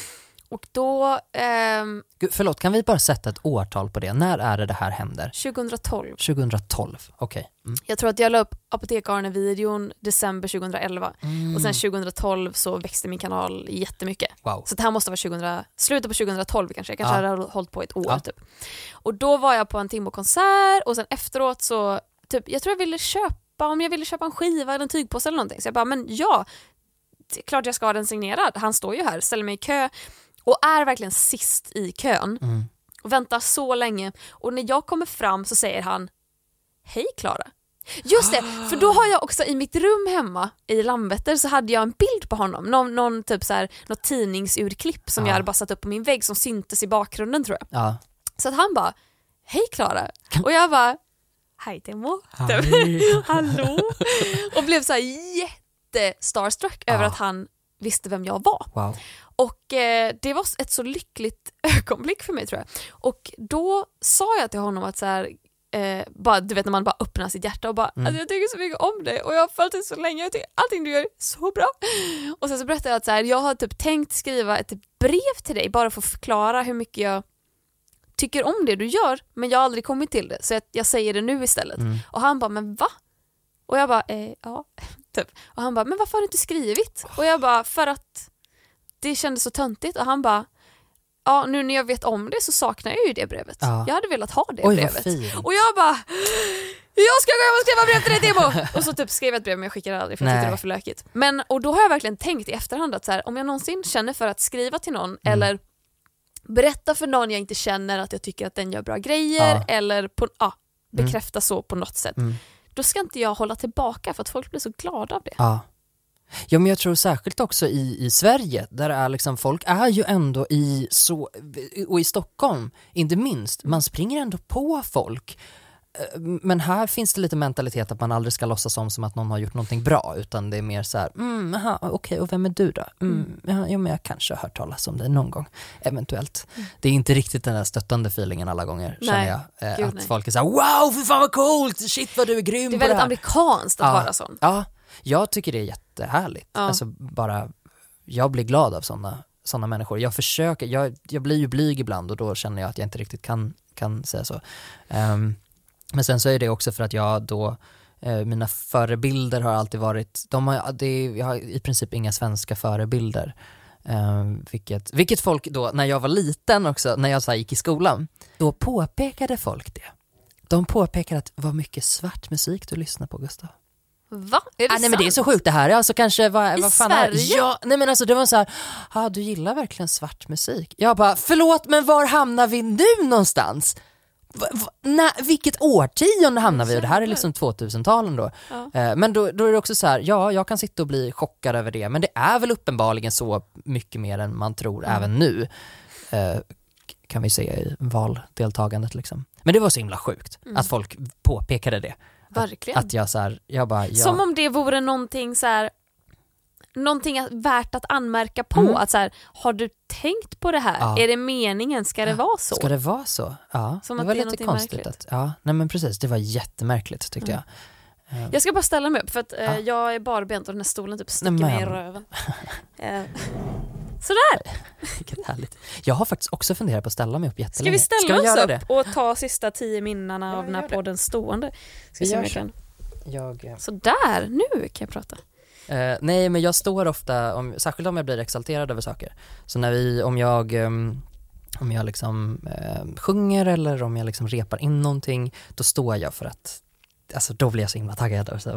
Och då, ehm, Gud, förlåt, kan vi bara sätta ett årtal på det? När är det det här händer? 2012, 2012, okej. Mm. jag tror att jag la upp Apotek-Arne-videon december 2011 Mm. och sen 2012 så växte min kanal jättemycket. Wow. Så det här måste vara 2000, slutet på 2012 kanske, jag kanske Ja. hade hållit på ett år Ja. typ. Och då var jag på en Timbo-konsert och sen efteråt så, typ, jag tror jag ville köpa, om jag ville köpa en skiva eller en tygpåse eller någonting. Så jag bara, men ja, klart jag ska ha den signerad. Han står ju här, ställer mig i kö. Och är verkligen sist i kön Mm. och väntar så länge och när jag kommer fram så säger han Hej Klara. Just det, för då har jag också i mitt rum hemma i Landvetter så hade jag en bild på honom, någon, någon typ så här, något tidningsurklipp som Ja. jag hade bara satt upp på min vägg som syntes i bakgrunden tror jag. Ja. Så att han bara Hej Klara och jag bara Hej Timo, <laughs> hallå och blev så här jätte starstruck över att han visste vem jag var. Wow. Och eh, det var ett så lyckligt <laughs> ögonblick för mig tror jag. Och då sa jag till honom att så här, eh, bara, du vet när man bara öppnar sitt hjärta och bara Mm. alltså, jag tycker så mycket om dig och jag har följt dig så länge, jag tycker allting du gör är så bra. Och sen så berättade jag att så här, jag har typ tänkt skriva ett brev till dig bara för att förklara hur mycket jag tycker om det du gör men jag har aldrig kommit till det så jag, jag säger det nu istället. Mm. Och han bara, men va? Och jag bara, eh, ja, <laughs> typ. Och han bara, men varför har du inte skrivit? Och jag bara, för att det kändes så töntigt. Och han bara, ja nu när jag vet om det så saknar jag ju det brevet. Ja. Jag hade velat ha det Oj brevet. Och jag bara, jag ska gå hem och skriva brev till dig Timo! Och så typ skrev jag ett brev men jag skickade det aldrig för jag tyckte det var för lökigt. Men, och då har jag verkligen tänkt i efterhand att så här, om jag någonsin känner för att skriva till någon Mm. eller berätta för någon jag inte känner att jag tycker att den gör bra grejer Ja. eller på, ja, bekräfta så på något sätt Mm. då ska inte jag hålla tillbaka för att folk blir så glada av det. Ja. Ja men jag tror särskilt också i, i Sverige där det är liksom, folk är ju ändå i så, och i Stockholm inte minst, man springer ändå på folk. Eh, Men här finns det lite mentalitet att man aldrig ska låtsas om som att någon har gjort någonting bra utan det är mer så här, mm, aha, okej och vem är du då? Mm, ja, ja men jag kanske har hört talas om dig någon gång, eventuellt. Det är inte riktigt den där stöttande feelingen alla gånger känner Nej, jag. Eh, gud, att nej. folk är såhär wow för fan vad coolt, shit vad du är grym Det är det väldigt här. amerikanskt att Ja. vara sån. Ja, jag tycker det är jättehärligt. Ja. Alltså bara, jag blir glad av sådana såna människor. Jag försöker, jag, jag blir ju blyg ibland och då känner jag att jag inte riktigt kan, kan säga så. Ehm, men sen så är det också för att jag då, eh, mina förebilder har alltid varit, de har, det, jag har i princip inga svenska förebilder. Ehm, vilket, vilket folk då, när jag var liten också, när jag så gick i skolan, då påpekade folk det. De påpekade att vad mycket svart musik du lyssnar på Gustav. Va? Är det Ah, nej men det är så sant? sjukt det här, alltså kanske vad, I vad fan Sverige? Är, ja, nej men alltså det var så här, ah, du gillar verkligen svart musik. Jag bara, förlåt men var hamnar vi nu någonstans? Va, va, när, vilket årtionde hamnar vi? Och det här är liksom 2000-talen då. Ja. Eh, men då, då är det också så här, ja jag kan sitta och bli chockad över det, men det är väl uppenbarligen så mycket mer än man tror Mm. även nu. Eh, kan vi se i valdeltagandet liksom. Men det var så himla sjukt Mm. att folk påpekade det. Verkligen. Att jag så här, jag bara, ja. Som om det vore någonting så här någonting värt att anmärka på. Mm. Att så här, har du tänkt på det här? Ja. Är det meningen? Ska det vara så? Ska det vara så? Ja, Som det var det lite konstigt. märkligt. Att, ja, nej men precis, det var jättemärkligt tyckte Mm. jag. Eh, Jag ska bara ställa mig upp för att eh, Ja. jag är barbent och den här stolen typ sticker mig i röven. <laughs> Sådär, <laughs> Vilket härligt. Jag har faktiskt också funderat på att ställa mig upp ska jättelänge. vi ställa Ska vi oss upp det? och ta sista tio minnena Ja, av den här podden stående? Ska Vi se om gör jag så. kan. Jag, eh, Sådär, nu kan jag prata. Eh, nej men jag står ofta, om, särskilt om jag blir exalterad över saker. Så när vi, om jag, ehm, om jag liksom eh, sjunger eller om jag liksom repar in någonting, då står jag för att, alltså då blir jag så himla taggad och så!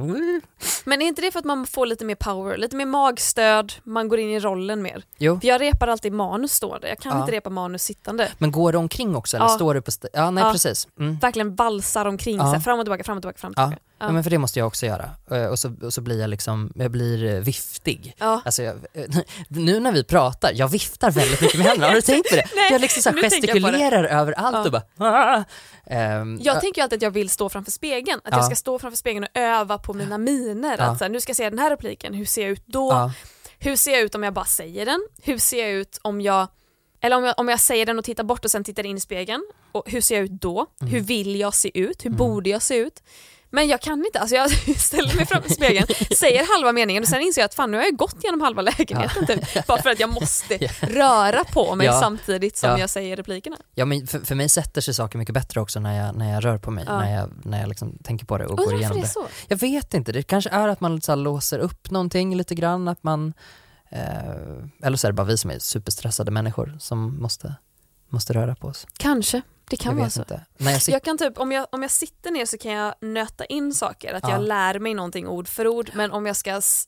Men är inte det för att man får lite mer power, lite mer magstöd, man går in i rollen mer? Jo, För jag repar alltid manus stående, jag kan Ja. inte repa manus sittande. men går du omkring också eller Ja. står du på, ja nej Ja. precis. Mm. Verkligen valsar omkring, Ja. så här, fram och tillbaka, fram och tillbaka, fram och tillbaka. Ja. men för det måste jag också göra. Eh, Och så, och så blir jag liksom, jag blir eh, viftig. Ja. Alltså jag, <laughs> nu när vi pratar, jag viftar väldigt mycket med händerna, har du tänkt på det? <laughs> Nej, jag liksom så gestikulerar överallt Ja. och bara. <laughs> Ehm, Jag ja, tänker ju alltid att jag vill stå framför spegeln, att Ja. jag ska stå framför spegeln och öva på mina miner. Ja. Att så här, nu ska jag säga den här repliken, hur ser jag ut då? ja, Hur ser jag ut om jag bara säger den? Hur ser jag ut om jag eller om jag, om jag säger den och tittar bort och sen tittar in i spegeln, och hur ser jag ut då? Mm. Hur vill jag se ut? Hur borde jag se ut? Men jag kan inte, alltså jag <laughs> ställer mig framför spegeln, säger halva meningen och sen inser jag att fan nu har jag gått genom halva lägenheten typ, bara för att jag måste <laughs> röra på mig Ja. samtidigt som Ja. jag säger replikerna. ja men för, för mig sätter sig saker mycket bättre också när jag, när jag rör på mig, när jag, när jag liksom tänker på det och Undrar går igenom det är det. så? Jag vet inte, det kanske är att man så låser upp någonting lite grann, att man, eh, eller så är det bara vi som är superstressade människor som måste, måste röra på oss. Kanske, det kan jag vara så. inte. Jag Jag kan typ, om jag, om jag sitter ner så kan jag nöta in saker, att Ja. jag lär mig någonting ord för ord, men om jag ska s-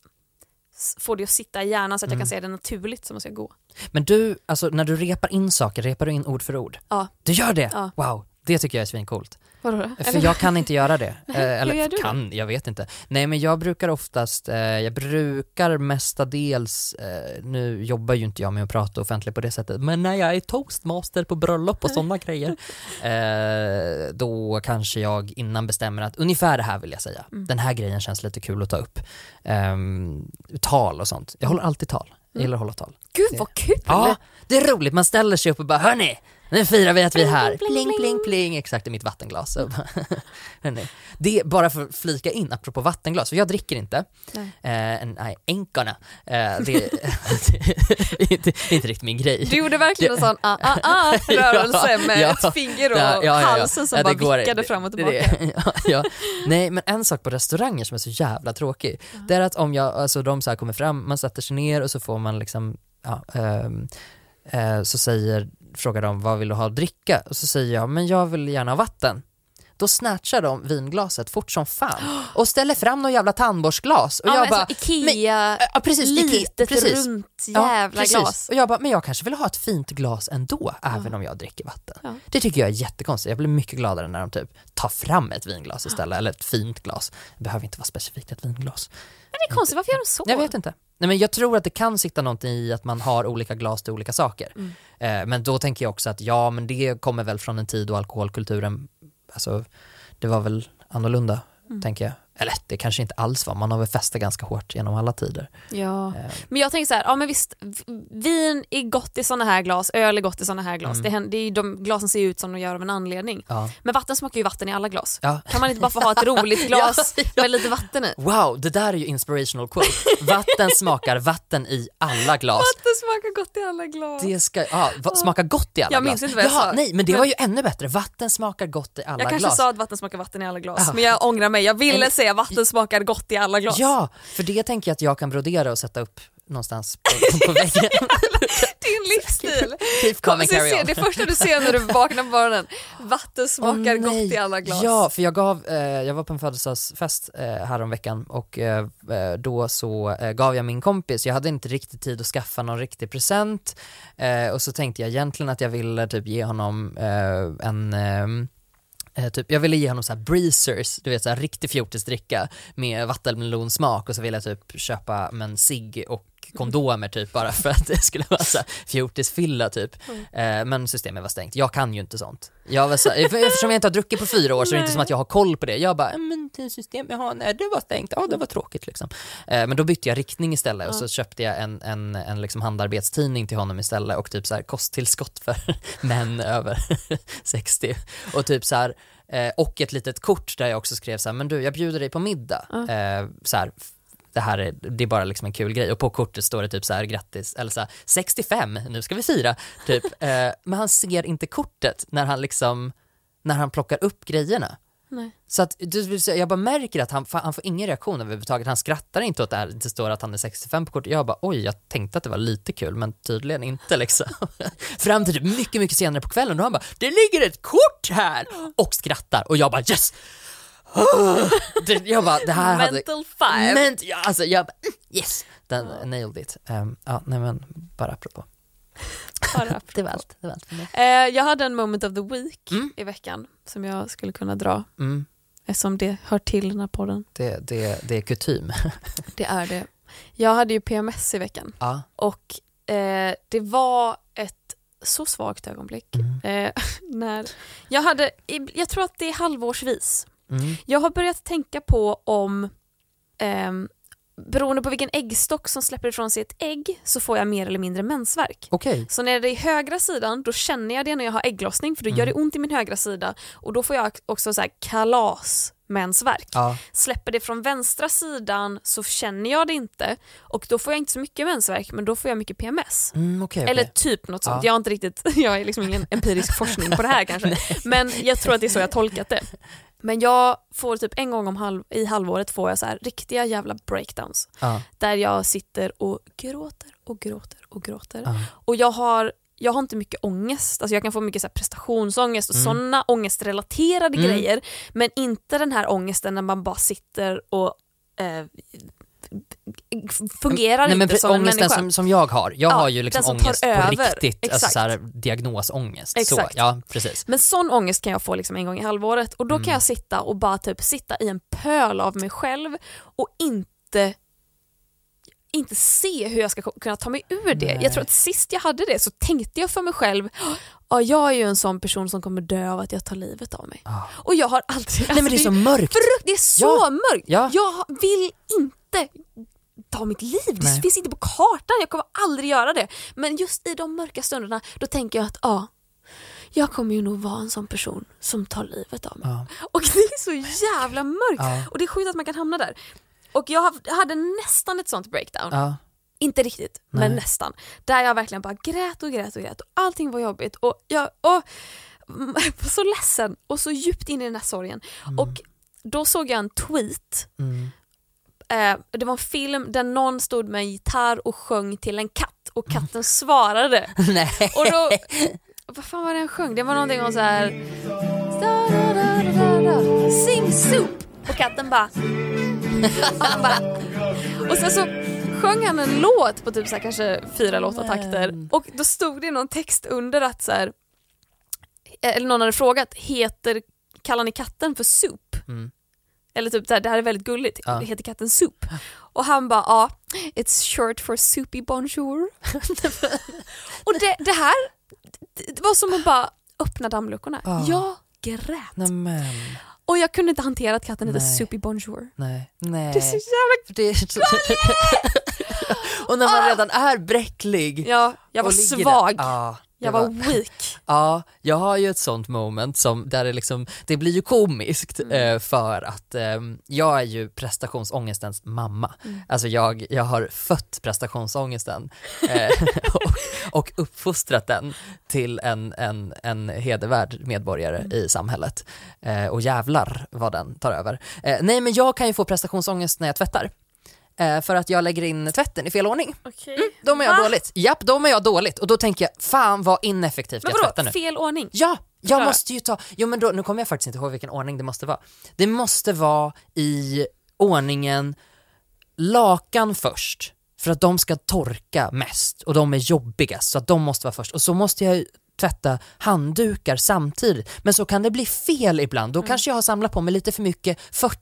få det att sitta i hjärnan så att jag Mm. kan se det naturligt som man ska gå. Men du, alltså när du repar in saker, repar du in ord för ord? Ja. Du gör det? Ja. Wow, det tycker jag är svincoolt. Vadå då? För jag kan inte göra det. <laughs> Eller kan, jag vet inte. Nej men jag brukar oftast, eh, jag brukar mestadels, eh, nu jobbar ju inte jag med att prata offentligt på det sättet, men när jag är toastmaster på bröllop och sådana <laughs> grejer, eh, då kanske jag innan bestämmer att ungefär det här vill jag säga. Mm. Den här grejen känns lite kul att ta upp. Ehm, tal och sånt. Jag håller alltid tal. Jag gillar att hålla tal. Gud vad kul! Ja, det är roligt. Man ställer sig upp och bara hörni, nu firar vi att vi är här. Pling, pling, Pling. Exakt i mitt vattenglas. <laughs> Det är bara för att flika in, apropå vattenglas, för jag dricker inte. Nej. Eh, nej, änkorna. Eh, det, <laughs> det är inte, riktigt min grej. Du gjorde verkligen en sån ah, ah, ah <laughs> rörelse med Ja, ett finger och Ja, ja, halsen som det bara går- vickade det- fram och det- tillbaka. det-. Nej men en sak på restauranger som är så jävla tråkig, det är att om jag, alltså de så här kommer fram, man sätter sig ner och så får man liksom, ja, eh, så säger, frågar de vad vill du ha att dricka? Och så säger jag, men jag vill gärna ha vatten. Då snatchar de vinglaset fort som fan <gasps> och ställer fram någon jävla tandborstglas och Ja, jag men bara, alltså, Ikea, ja precis, litet precis. runt Ja, jävla precis. glas. Och jag bara, men jag kanske vill ha ett fint glas ändå, även om jag dricker vatten. Ja. Det tycker jag är jättekonstigt. Jag blir mycket gladare när de typ tar fram ett vinglas istället, eller ett fint glas. Det behöver inte vara specifikt ett vinglas. Men det är konstigt, varför gör de så? Jag vet inte. Nej, men jag tror att det kan sitta någonting i att man har olika glas till olika saker. Mm. Eh, men då tänker jag också att ja, men det kommer väl från en tid då alkoholkulturen, alltså det var väl annorlunda, Mm. tänker jag. Eller det kanske inte alls var, man har väl festat ganska hårt genom alla tider. Ja. Eh, Men jag tänker så här, ja men visst, vin är gott i såna här glas, öl är gott i såna här glas. Mm. Det, händer, det är ju de glasen ser ut som de gör av en anledning. ja. Men vatten smakar ju vatten i alla glas. Ja. Kan man inte bara få ha ett roligt <laughs> glas Ja, med lite vatten i? Wow, det där är ju inspirational quote. Vatten smakar vatten i alla glas. Vatten smakar gott i alla glas. Det ska, ja, va, smaka gott i alla Jag glas. minns inte vad jag sa. Nej, men det Men- var ju ännu bättre. Vatten smakar gott i alla jag kanske glas. sa att vatten smakar vatten i alla glas, men jag ångrar mig. Jag ville Eller- säga vatten smakar gott i alla glas. Ja, för det tänker jag att jag kan brodera och sätta upp någonstans på, på väggen. <laughs> Din livsstil. <laughs> Keep coming, se, carry se, det första du ser när du <laughs> vaknar på morgonen, vatten smakar Åh, gott i alla glas. Ja, för jag gav, eh, jag var på en födelsedagsfest eh, häromveckan och eh, eh, då så eh, gav jag min kompis, jag hade inte riktigt tid att skaffa någon riktig present eh, och så tänkte jag egentligen att jag ville typ ge honom eh, en ehm, Eh, typ, jag ville ge honom så här breezers, du vet så här riktig fjortisdricka med vattenmelonsmak och så ville jag typ köpa men cigg och kondomer typ bara för att det skulle vara så fjortisfylla typ. Eh, men systemet var stängt, jag kan ju inte sånt. Jag var så, eftersom jag inte har druckit på fyra år så är det inte som att jag har koll på det. Jag bara, "Eh, men det system jag har, nej det var stängt, ja det var tråkigt liksom. Eh, men då bytte jag riktning istället och så köpte jag en, en, en liksom handarbetstidning till honom istället och typ så här kosttillskott för <laughs> män över <laughs> 60 och typ så här eh, och ett litet kort där jag också skrev så här, men du jag bjuder dig på middag. Eh, så här, det här är, det är bara liksom en kul grej och på kortet står det typ så här grattis, eller så här 65, nu ska vi fira, typ. <laughs> Eh, men han ser inte kortet när han liksom, när han plockar upp grejerna. Nej. Så att jag bara märker att han, han får ingen reaktion överhuvudtaget, han skrattar inte åt det här, det står att han är 65 på kortet. Jag bara oj, jag tänkte att det var lite kul men tydligen inte liksom. <laughs> Fram till typ mycket, mycket senare på kvällen och han bara det ligger ett kort här och skrattar och jag bara yes! Jag bara det här hade Mental five. men, ja, alltså jag bara, mm, yes, den nailed it. Um, ja, nej men bara apropå. Bara. <laughs> Det var allt, det var allt för mig. Eh, jag hade en moment of the week Mm. i veckan som jag skulle kunna dra Mm, eftersom det hör till den här podden. det, det, det är kutym. <laughs> Det är det. Jag hade ju PMS i veckan ja. och eh, det var ett så svagt ögonblick. Mm. Eh, <laughs> när jag, hade, jag tror att det är halvårsvis. Mm. Jag har börjat tänka på om ehm, beroende på vilken äggstock som släpper ifrån sig ett ägg så får jag mer eller mindre mensvärk. Okej. Så när det är högra sidan då känner jag det när jag har ägglossning för då Mm. gör det ont i min högra sida och då får jag också så här kalas mensvärk. Ja. Släpper det från vänstra sidan så känner jag det inte och då får jag inte så mycket mensvärk men då får jag mycket PMS. Mm, okej, okej. Eller typ något sånt. Ja. Jag har inte riktigt, <laughs> jag är liksom ingen empirisk forskning på det här kanske. <laughs> Men jag tror att det är så jag tolkat det. <laughs> Men jag får typ en gång om halv, i halvåret får jag så här riktiga jävla breakdowns. Ja, Där jag sitter och gråter och gråter och gråter. ja. Och jag har, jag har inte mycket ångest, alltså jag kan få mycket så här prestationsångest och Mm. sådana ångestrelaterade Mm. grejer. Men inte den här ångesten när man bara sitter och eh, fungerar Nej, inte som en människa. som, som jag har, jag Ja, har ju liksom tar ångest på riktigt, alltså Exakt. så här, diagnosångest. Exakt. Så, ja, precis. Men sån ångest kan jag få liksom en gång i halvåret och då Mm. kan jag sitta och bara typ sitta i en pöl av mig själv och inte inte se hur jag ska kunna ta mig ur det. Nej. Jag tror att sist jag hade det så tänkte jag för mig själv, ja jag är ju en sån person som kommer dö av att jag tar livet av mig. Ah. Och jag har aldrig... Nej men det är så mörkt. frukt, det är så Ja. mörkt. Ja. Jag vill inte ta mitt liv, det Nej. finns inte på kartan, jag kommer aldrig göra det. Men just i de mörka stunderna, då tänker jag att ja, jag kommer ju nog vara en sån person som tar livet av mig. Ja. Och det är så jävla mörkt Ja. och det är sjukt att man kan hamna där. Och jag hade nästan ett sånt breakdown. Ja. Inte riktigt, men Nej. nästan. Där jag verkligen bara grät och grät och grät och allting var jobbigt och jag och, mm, <laughs> var så ledsen och så djupt in i den här sorgen. Och då såg jag en tweet, Mm. Eh, det var en film där någon stod med en gitarr och sjöng till en katt och katten svarade. <laughs> Nej. Och då, vad fan var det han sjöng? Det var någonting om så här. "Da-da-da-da-da, Sing soup! Och katten bara... Och, han bara, och sen så sjöng han en låt på typ så kanske fyra låtar takter och då stod det någon text under att så här, eller någon hade frågat, heter, kallar ni katten för soup? Mm. Eller typ så här, det här är väldigt gulligt, Ja. heter katten soup? <laughs> Och han bara ja, it's short for soupy bonjour. <laughs> och det, det här det det var som att bara öppna dammluckorna. Ja. Jag grät. Nej men, Och jag kunde inte hantera att katten hette soupy bonjour. nej. Nej. Det är så jävla... Det är så... <laughs> Och när man redan är bräcklig. Ja, jag var svag. Där. Jag var weak. <laughs> Ja, jag har ju ett sånt moment som, där det liksom, det blir ju komiskt Mm. eh, för att eh, jag är ju prestationsångestens mamma. Mm. Alltså jag, jag har fött prestationsångesten eh, <laughs> och, och uppfostrat den till en, en, en hedervärd medborgare Mm. i samhället. Eh, och jävlar vad den tar över. Eh, nej men jag kan ju få prestationsångest när jag tvättar. Eh, för att jag lägger in tvätten i fel ordning. Okej. Då mår jag Va? dåligt. Japp, då mår jag dåligt. Och då tänker jag, fan vad ineffektivt Men jag tvättar nu. fel ordning? Ja, jag Förklara. måste ju ta, jo men då, nu kommer jag faktiskt inte ihåg vilken ordning det måste vara. Det måste vara i ordningen lakan först, för att de ska torka mest och de är jobbigast, så att de måste vara först. Och så måste jag ju tvätta handdukar samtidigt. Men så kan det bli fel ibland, då kanske jag har samlat på mig lite för mycket 40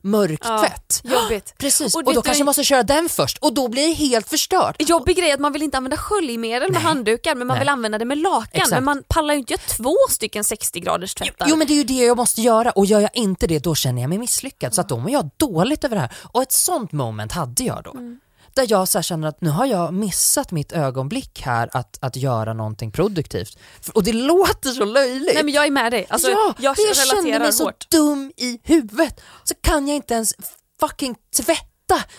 mörktvätt. Ja, jobbigt. <gasps> Precis, Och och, då kanske jag måste köra den först och då blir det helt förstört. Jobbig grej att man vill inte använda sköljmedel med handdukar men man Nej. vill använda det med lakan. Exakt. Men man pallar ju inte göra två stycken 60 graders tvättar. Jo men det är ju det jag måste göra och gör jag inte det då känner jag mig misslyckad så att då mår jag dåligt över det här. Och ett sånt moment hade jag då. Där jag så känner att nu har jag missat mitt ögonblick här att, att göra någonting produktivt. Och det låter så löjligt. Nej men jag är med dig. Alltså, ja, jag jag relaterar mig så hårt. dum i huvudet. Så kan jag inte ens fucking tvätta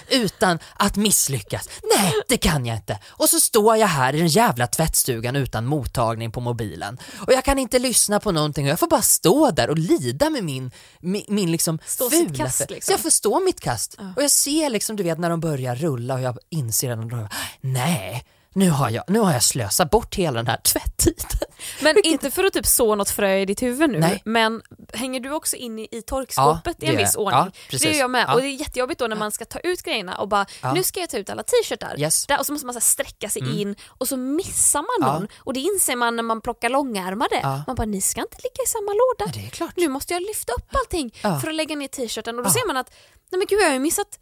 utan att misslyckas. Nej, det kan jag inte. Och så står jag här i den jävla tvättstugan utan mottagning på mobilen. Och jag kan inte lyssna på någonting och jag får bara stå där och lida med min, min, min liksom Stå fula kast, liksom. Så jag får stå mitt kast. Och jag ser liksom, du vet när de börjar rulla och jag inser att de nej, nu har, jag, nu har jag slösat bort hela den här tvättiden. Men inte för att typ så något frö i ditt huvud nu, Nej. men hänger du också in i, i torkskåpet Ja, i en viss ja, ordning? precis. det är jag med Ja. och det är jättejobbigt då när man ska ta ut grejerna och bara Ja. nu ska jag ta ut alla t-shirtar Yes. Och så måste man så sträcka sig in och så missar man Ja. någon och det inser man när man plockar långärmade. Ja. Man bara ni ska inte ligga i samma låda. Nej, det är klart. Nu måste jag lyfta upp allting Ja. för att lägga ner t-shirten och då Ja. ser man att nej men gud jag har ju missat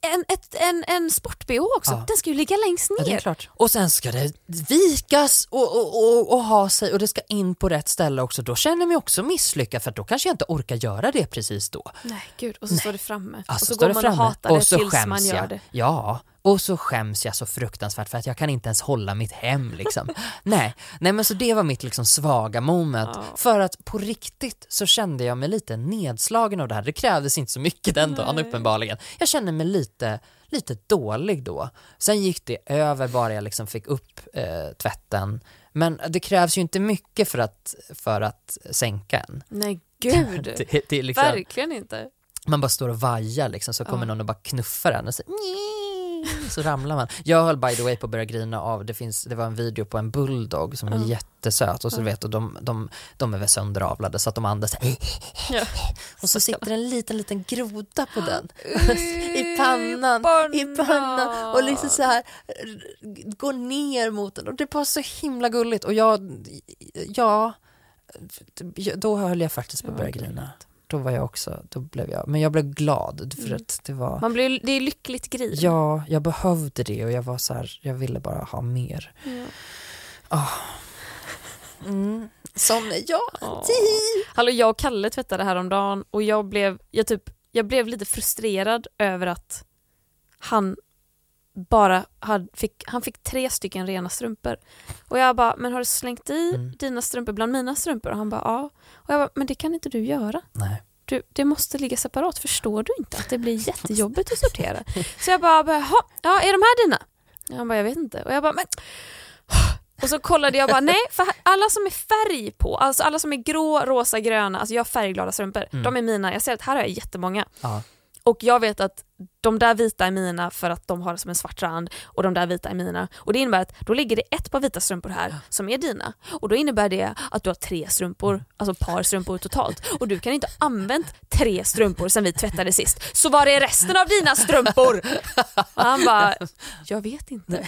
en, ett, en, en sport-bh också, Ja. den ska ju ligga längst Ja, ner. klart. Och sen ska det vikas och, och, och, och ha sig och det ska in på rätt ställe också. Då känner jag mig också misslyckad för då kanske jag inte orkar göra det precis då. nej gud, och så står det framme. Alltså, och så står går man och framme. hatar det och så tills man gör jag. det. Ja, och så skäms jag så fruktansvärt för att jag kan inte ens hålla mitt hem liksom. <laughs> nej, nej men så det var mitt liksom svaga moment. Ja. För att på riktigt så kände jag mig lite nedslagen av det här. Det krävdes inte så mycket den dagen Nej. uppenbarligen. Jag kände mig lite, lite dålig då. Sen gick det över bara jag liksom fick upp eh, tvätten. Men det krävs ju inte mycket för att, för att sänka en. Nej gud, <laughs> Det, det är liksom, verkligen inte. man bara står och vajar liksom, så kommer Ja. någon och bara knuffar en och säger. Så ramlar man. Jag höll by the way på att börja grina av, det, finns, det var en video på en bulldog som är Ja. jättesöt och så Ja. vet du, de, de, de är väl sönderavlade så att de andas Ja. och så sitter en liten, liten groda på den. <laughs> I pannan, i pannan och liksom så här går ner mot den och det bara så himla gulligt och jag, ja, då höll jag faktiskt på att börja grina. Då var jag också, då blev jag, men jag blev glad för Mm. att det var, Man blir, det är lyckligt grin. ja, jag behövde det och jag var så här, jag ville bara ha mer. Ja. Mm. Som jag. Åh. Hallå, jag och Kalle tvättade häromdagen och jag blev, jag, typ, jag blev lite frustrerad över att han bara hade, fick, han fick tre stycken rena strumpor. Och jag bara, men har du slängt i Mm. dina strumpor bland mina strumpor? Och han bara, ja. Och jag bara, men det kan inte du göra. Nej. Du, det måste ligga separat, förstår du inte att det blir <laughs> jättejobbigt att sortera? Så jag bara, bara "Ha, ja, är de här dina? Och Han bara, jag vet inte. Och jag bara, men... Och så kollade jag bara, nej, för alla som är färg på, alltså alla som är grå, rosa, gröna, alltså jag har färgglada strumpor, Mm. de är mina. Jag ser att här har jag jättemånga. Ja. Och jag vet att de där vita är mina för att de har som en svart rand och de där vita är mina. Och det innebär att då ligger det ett par vita strumpor här som är dina. Och då innebär det att du har tre strumpor, alltså par strumpor totalt. Och du kan inte ha använt tre strumpor sen vi tvättade sist. Så var är resten av dina strumpor? Och han bara, jag vet inte.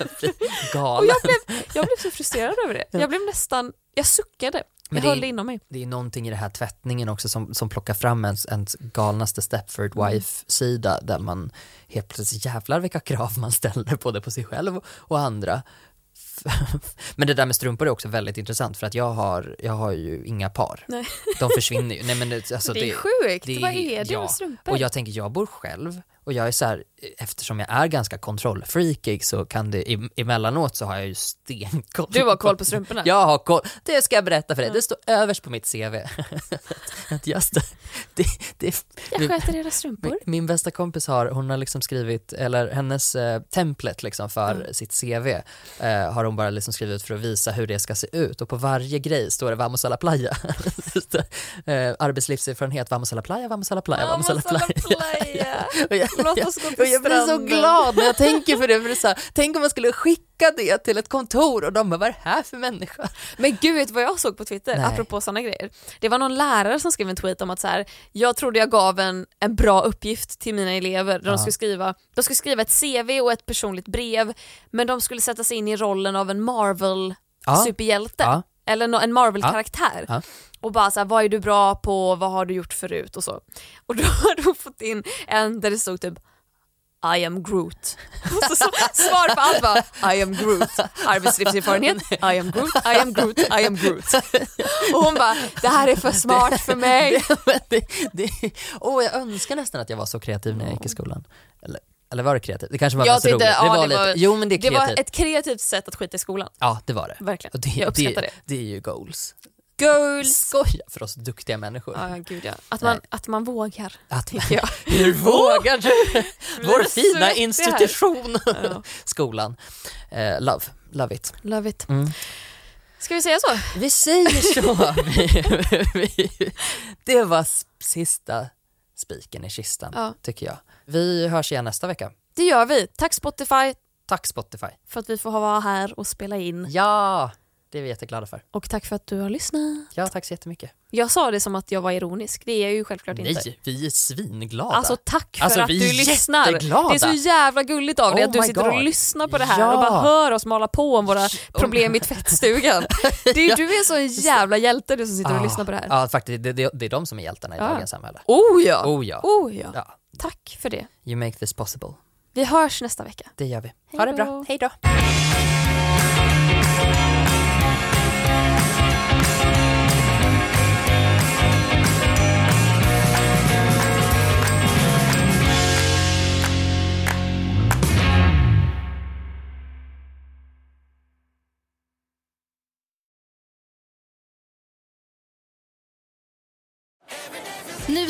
Och Galen. jag blev, jag blev så frustrerad över det. Jag blev nästan, jag suckade. Men Jag det är- höll det inom mig. Det är någonting i det här tvättningen också som, som plockar fram ens, ens galnaste Stepford Wife-sida där man helt plötsligt jävlar vilka krav man ställer både på sig själv och andra. <laughs> Men det där med strumpor är också väldigt intressant för att jag har, jag har ju inga par. Nej. De försvinner ju. Nej, men det, alltså det är sjukt, det vad är det ja. med strumpor? Och jag tänker, jag bor själv och jag är så här, eftersom jag är ganska kontrollfreakig så kan det, em- emellanåt så har jag ju stenkoll. Du har koll på strumporna? Jag har koll, det ska jag berätta för dig, det står överst på mitt CV. <laughs> att just det, det, det, Jag sköter era strumpor. min, min bästa kompis har, hon har liksom skrivit, eller hennes eh, template liksom för Mm. sitt CV eh, har hon bara liksom skrivit för att visa hur det ska se ut och på varje grej står det Vamos a la playa. <laughs> Eh, arbetslivserfarenhet, Vamos a la playa, Vamos a la playa, Vamos a la playa. <laughs> Låt oss gå till och jag blir så stranden. glad när jag tänker för det, för det så här, tänk om man skulle skicka det till ett kontor och de bara, vad är det här för människa? Men gud, vet vad jag såg på Twitter Nej. apropå sådana grejer? Det var någon lärare som skrev en tweet om att så här, jag trodde jag gav en, en bra uppgift till mina elever. De, Ja. skulle skriva, de skulle skriva ett CV och ett personligt brev men de skulle sätta sig in i rollen av en Marvel-superhjälte. Ja. Eller nå- en Marvel-karaktär. Ja. Och bara så här, vad är du bra på, vad har du gjort förut och så. Och då har de fått in en där det stod typ I am Groot. <laughs> Så, så, svar på allt var I am Groot. Arbetslivserfarenhet, I am Groot, I am Groot, I am Groot. Och hon bara, det här är för smart för mig. <laughs> Men det, det, åh, jag önskar nästan att jag var så kreativ när jag gick i skolan. Eller, eller var det kreativt? Det kanske var Jag mest roligt. ja, det var det lite, var- jo men det är Det var ett kreativt sätt att skita i skolan. Ja, det var det. Verkligen. Och det, Jag uppskattar det. det. är ju goals. Goals! Skoja för oss duktiga människor. Ja, gud ja. Att man, Nej. att man vågar, Att, tycker jag. <laughs> hur vågar du? <laughs> Vår fina institution, Ja. <laughs> skolan. Eh, love, love it. Love it. Mm. Ska vi säga så? Vi säger så. vi, vi, det var sista spiken i kistan, Ja. tycker jag. Vi hörs igen nästa vecka. Det gör vi. Tack Spotify Tack Spotify. för att vi får vara här och spela in. Ja, det är vi jätteglada för. Och tack för att du har lyssnat. Ja, tack så jättemycket. Jag sa det som att jag var ironisk, det är jag ju självklart inte. Nej, vi är svinglada. Alltså tack för Alltså, att du lyssnar. jätteglada. Det är så jävla gulligt av dig Oh att du sitter och God. lyssnar på det här Ja. och bara hör oss mala på om våra problem i tvättstugan. <laughs> Det är, Du är så en jävla hjälte du som sitter och Ah, lyssnar på det här. Ja, faktiskt. Det, det, det är de som är hjältarna i Ja. dagens samhälle. Oh ja! Oh ja. Oh ja. ja. Tack för det. You make this possible. Vi hörs nästa vecka. Det gör vi. Hej Ha det bra. Hej då.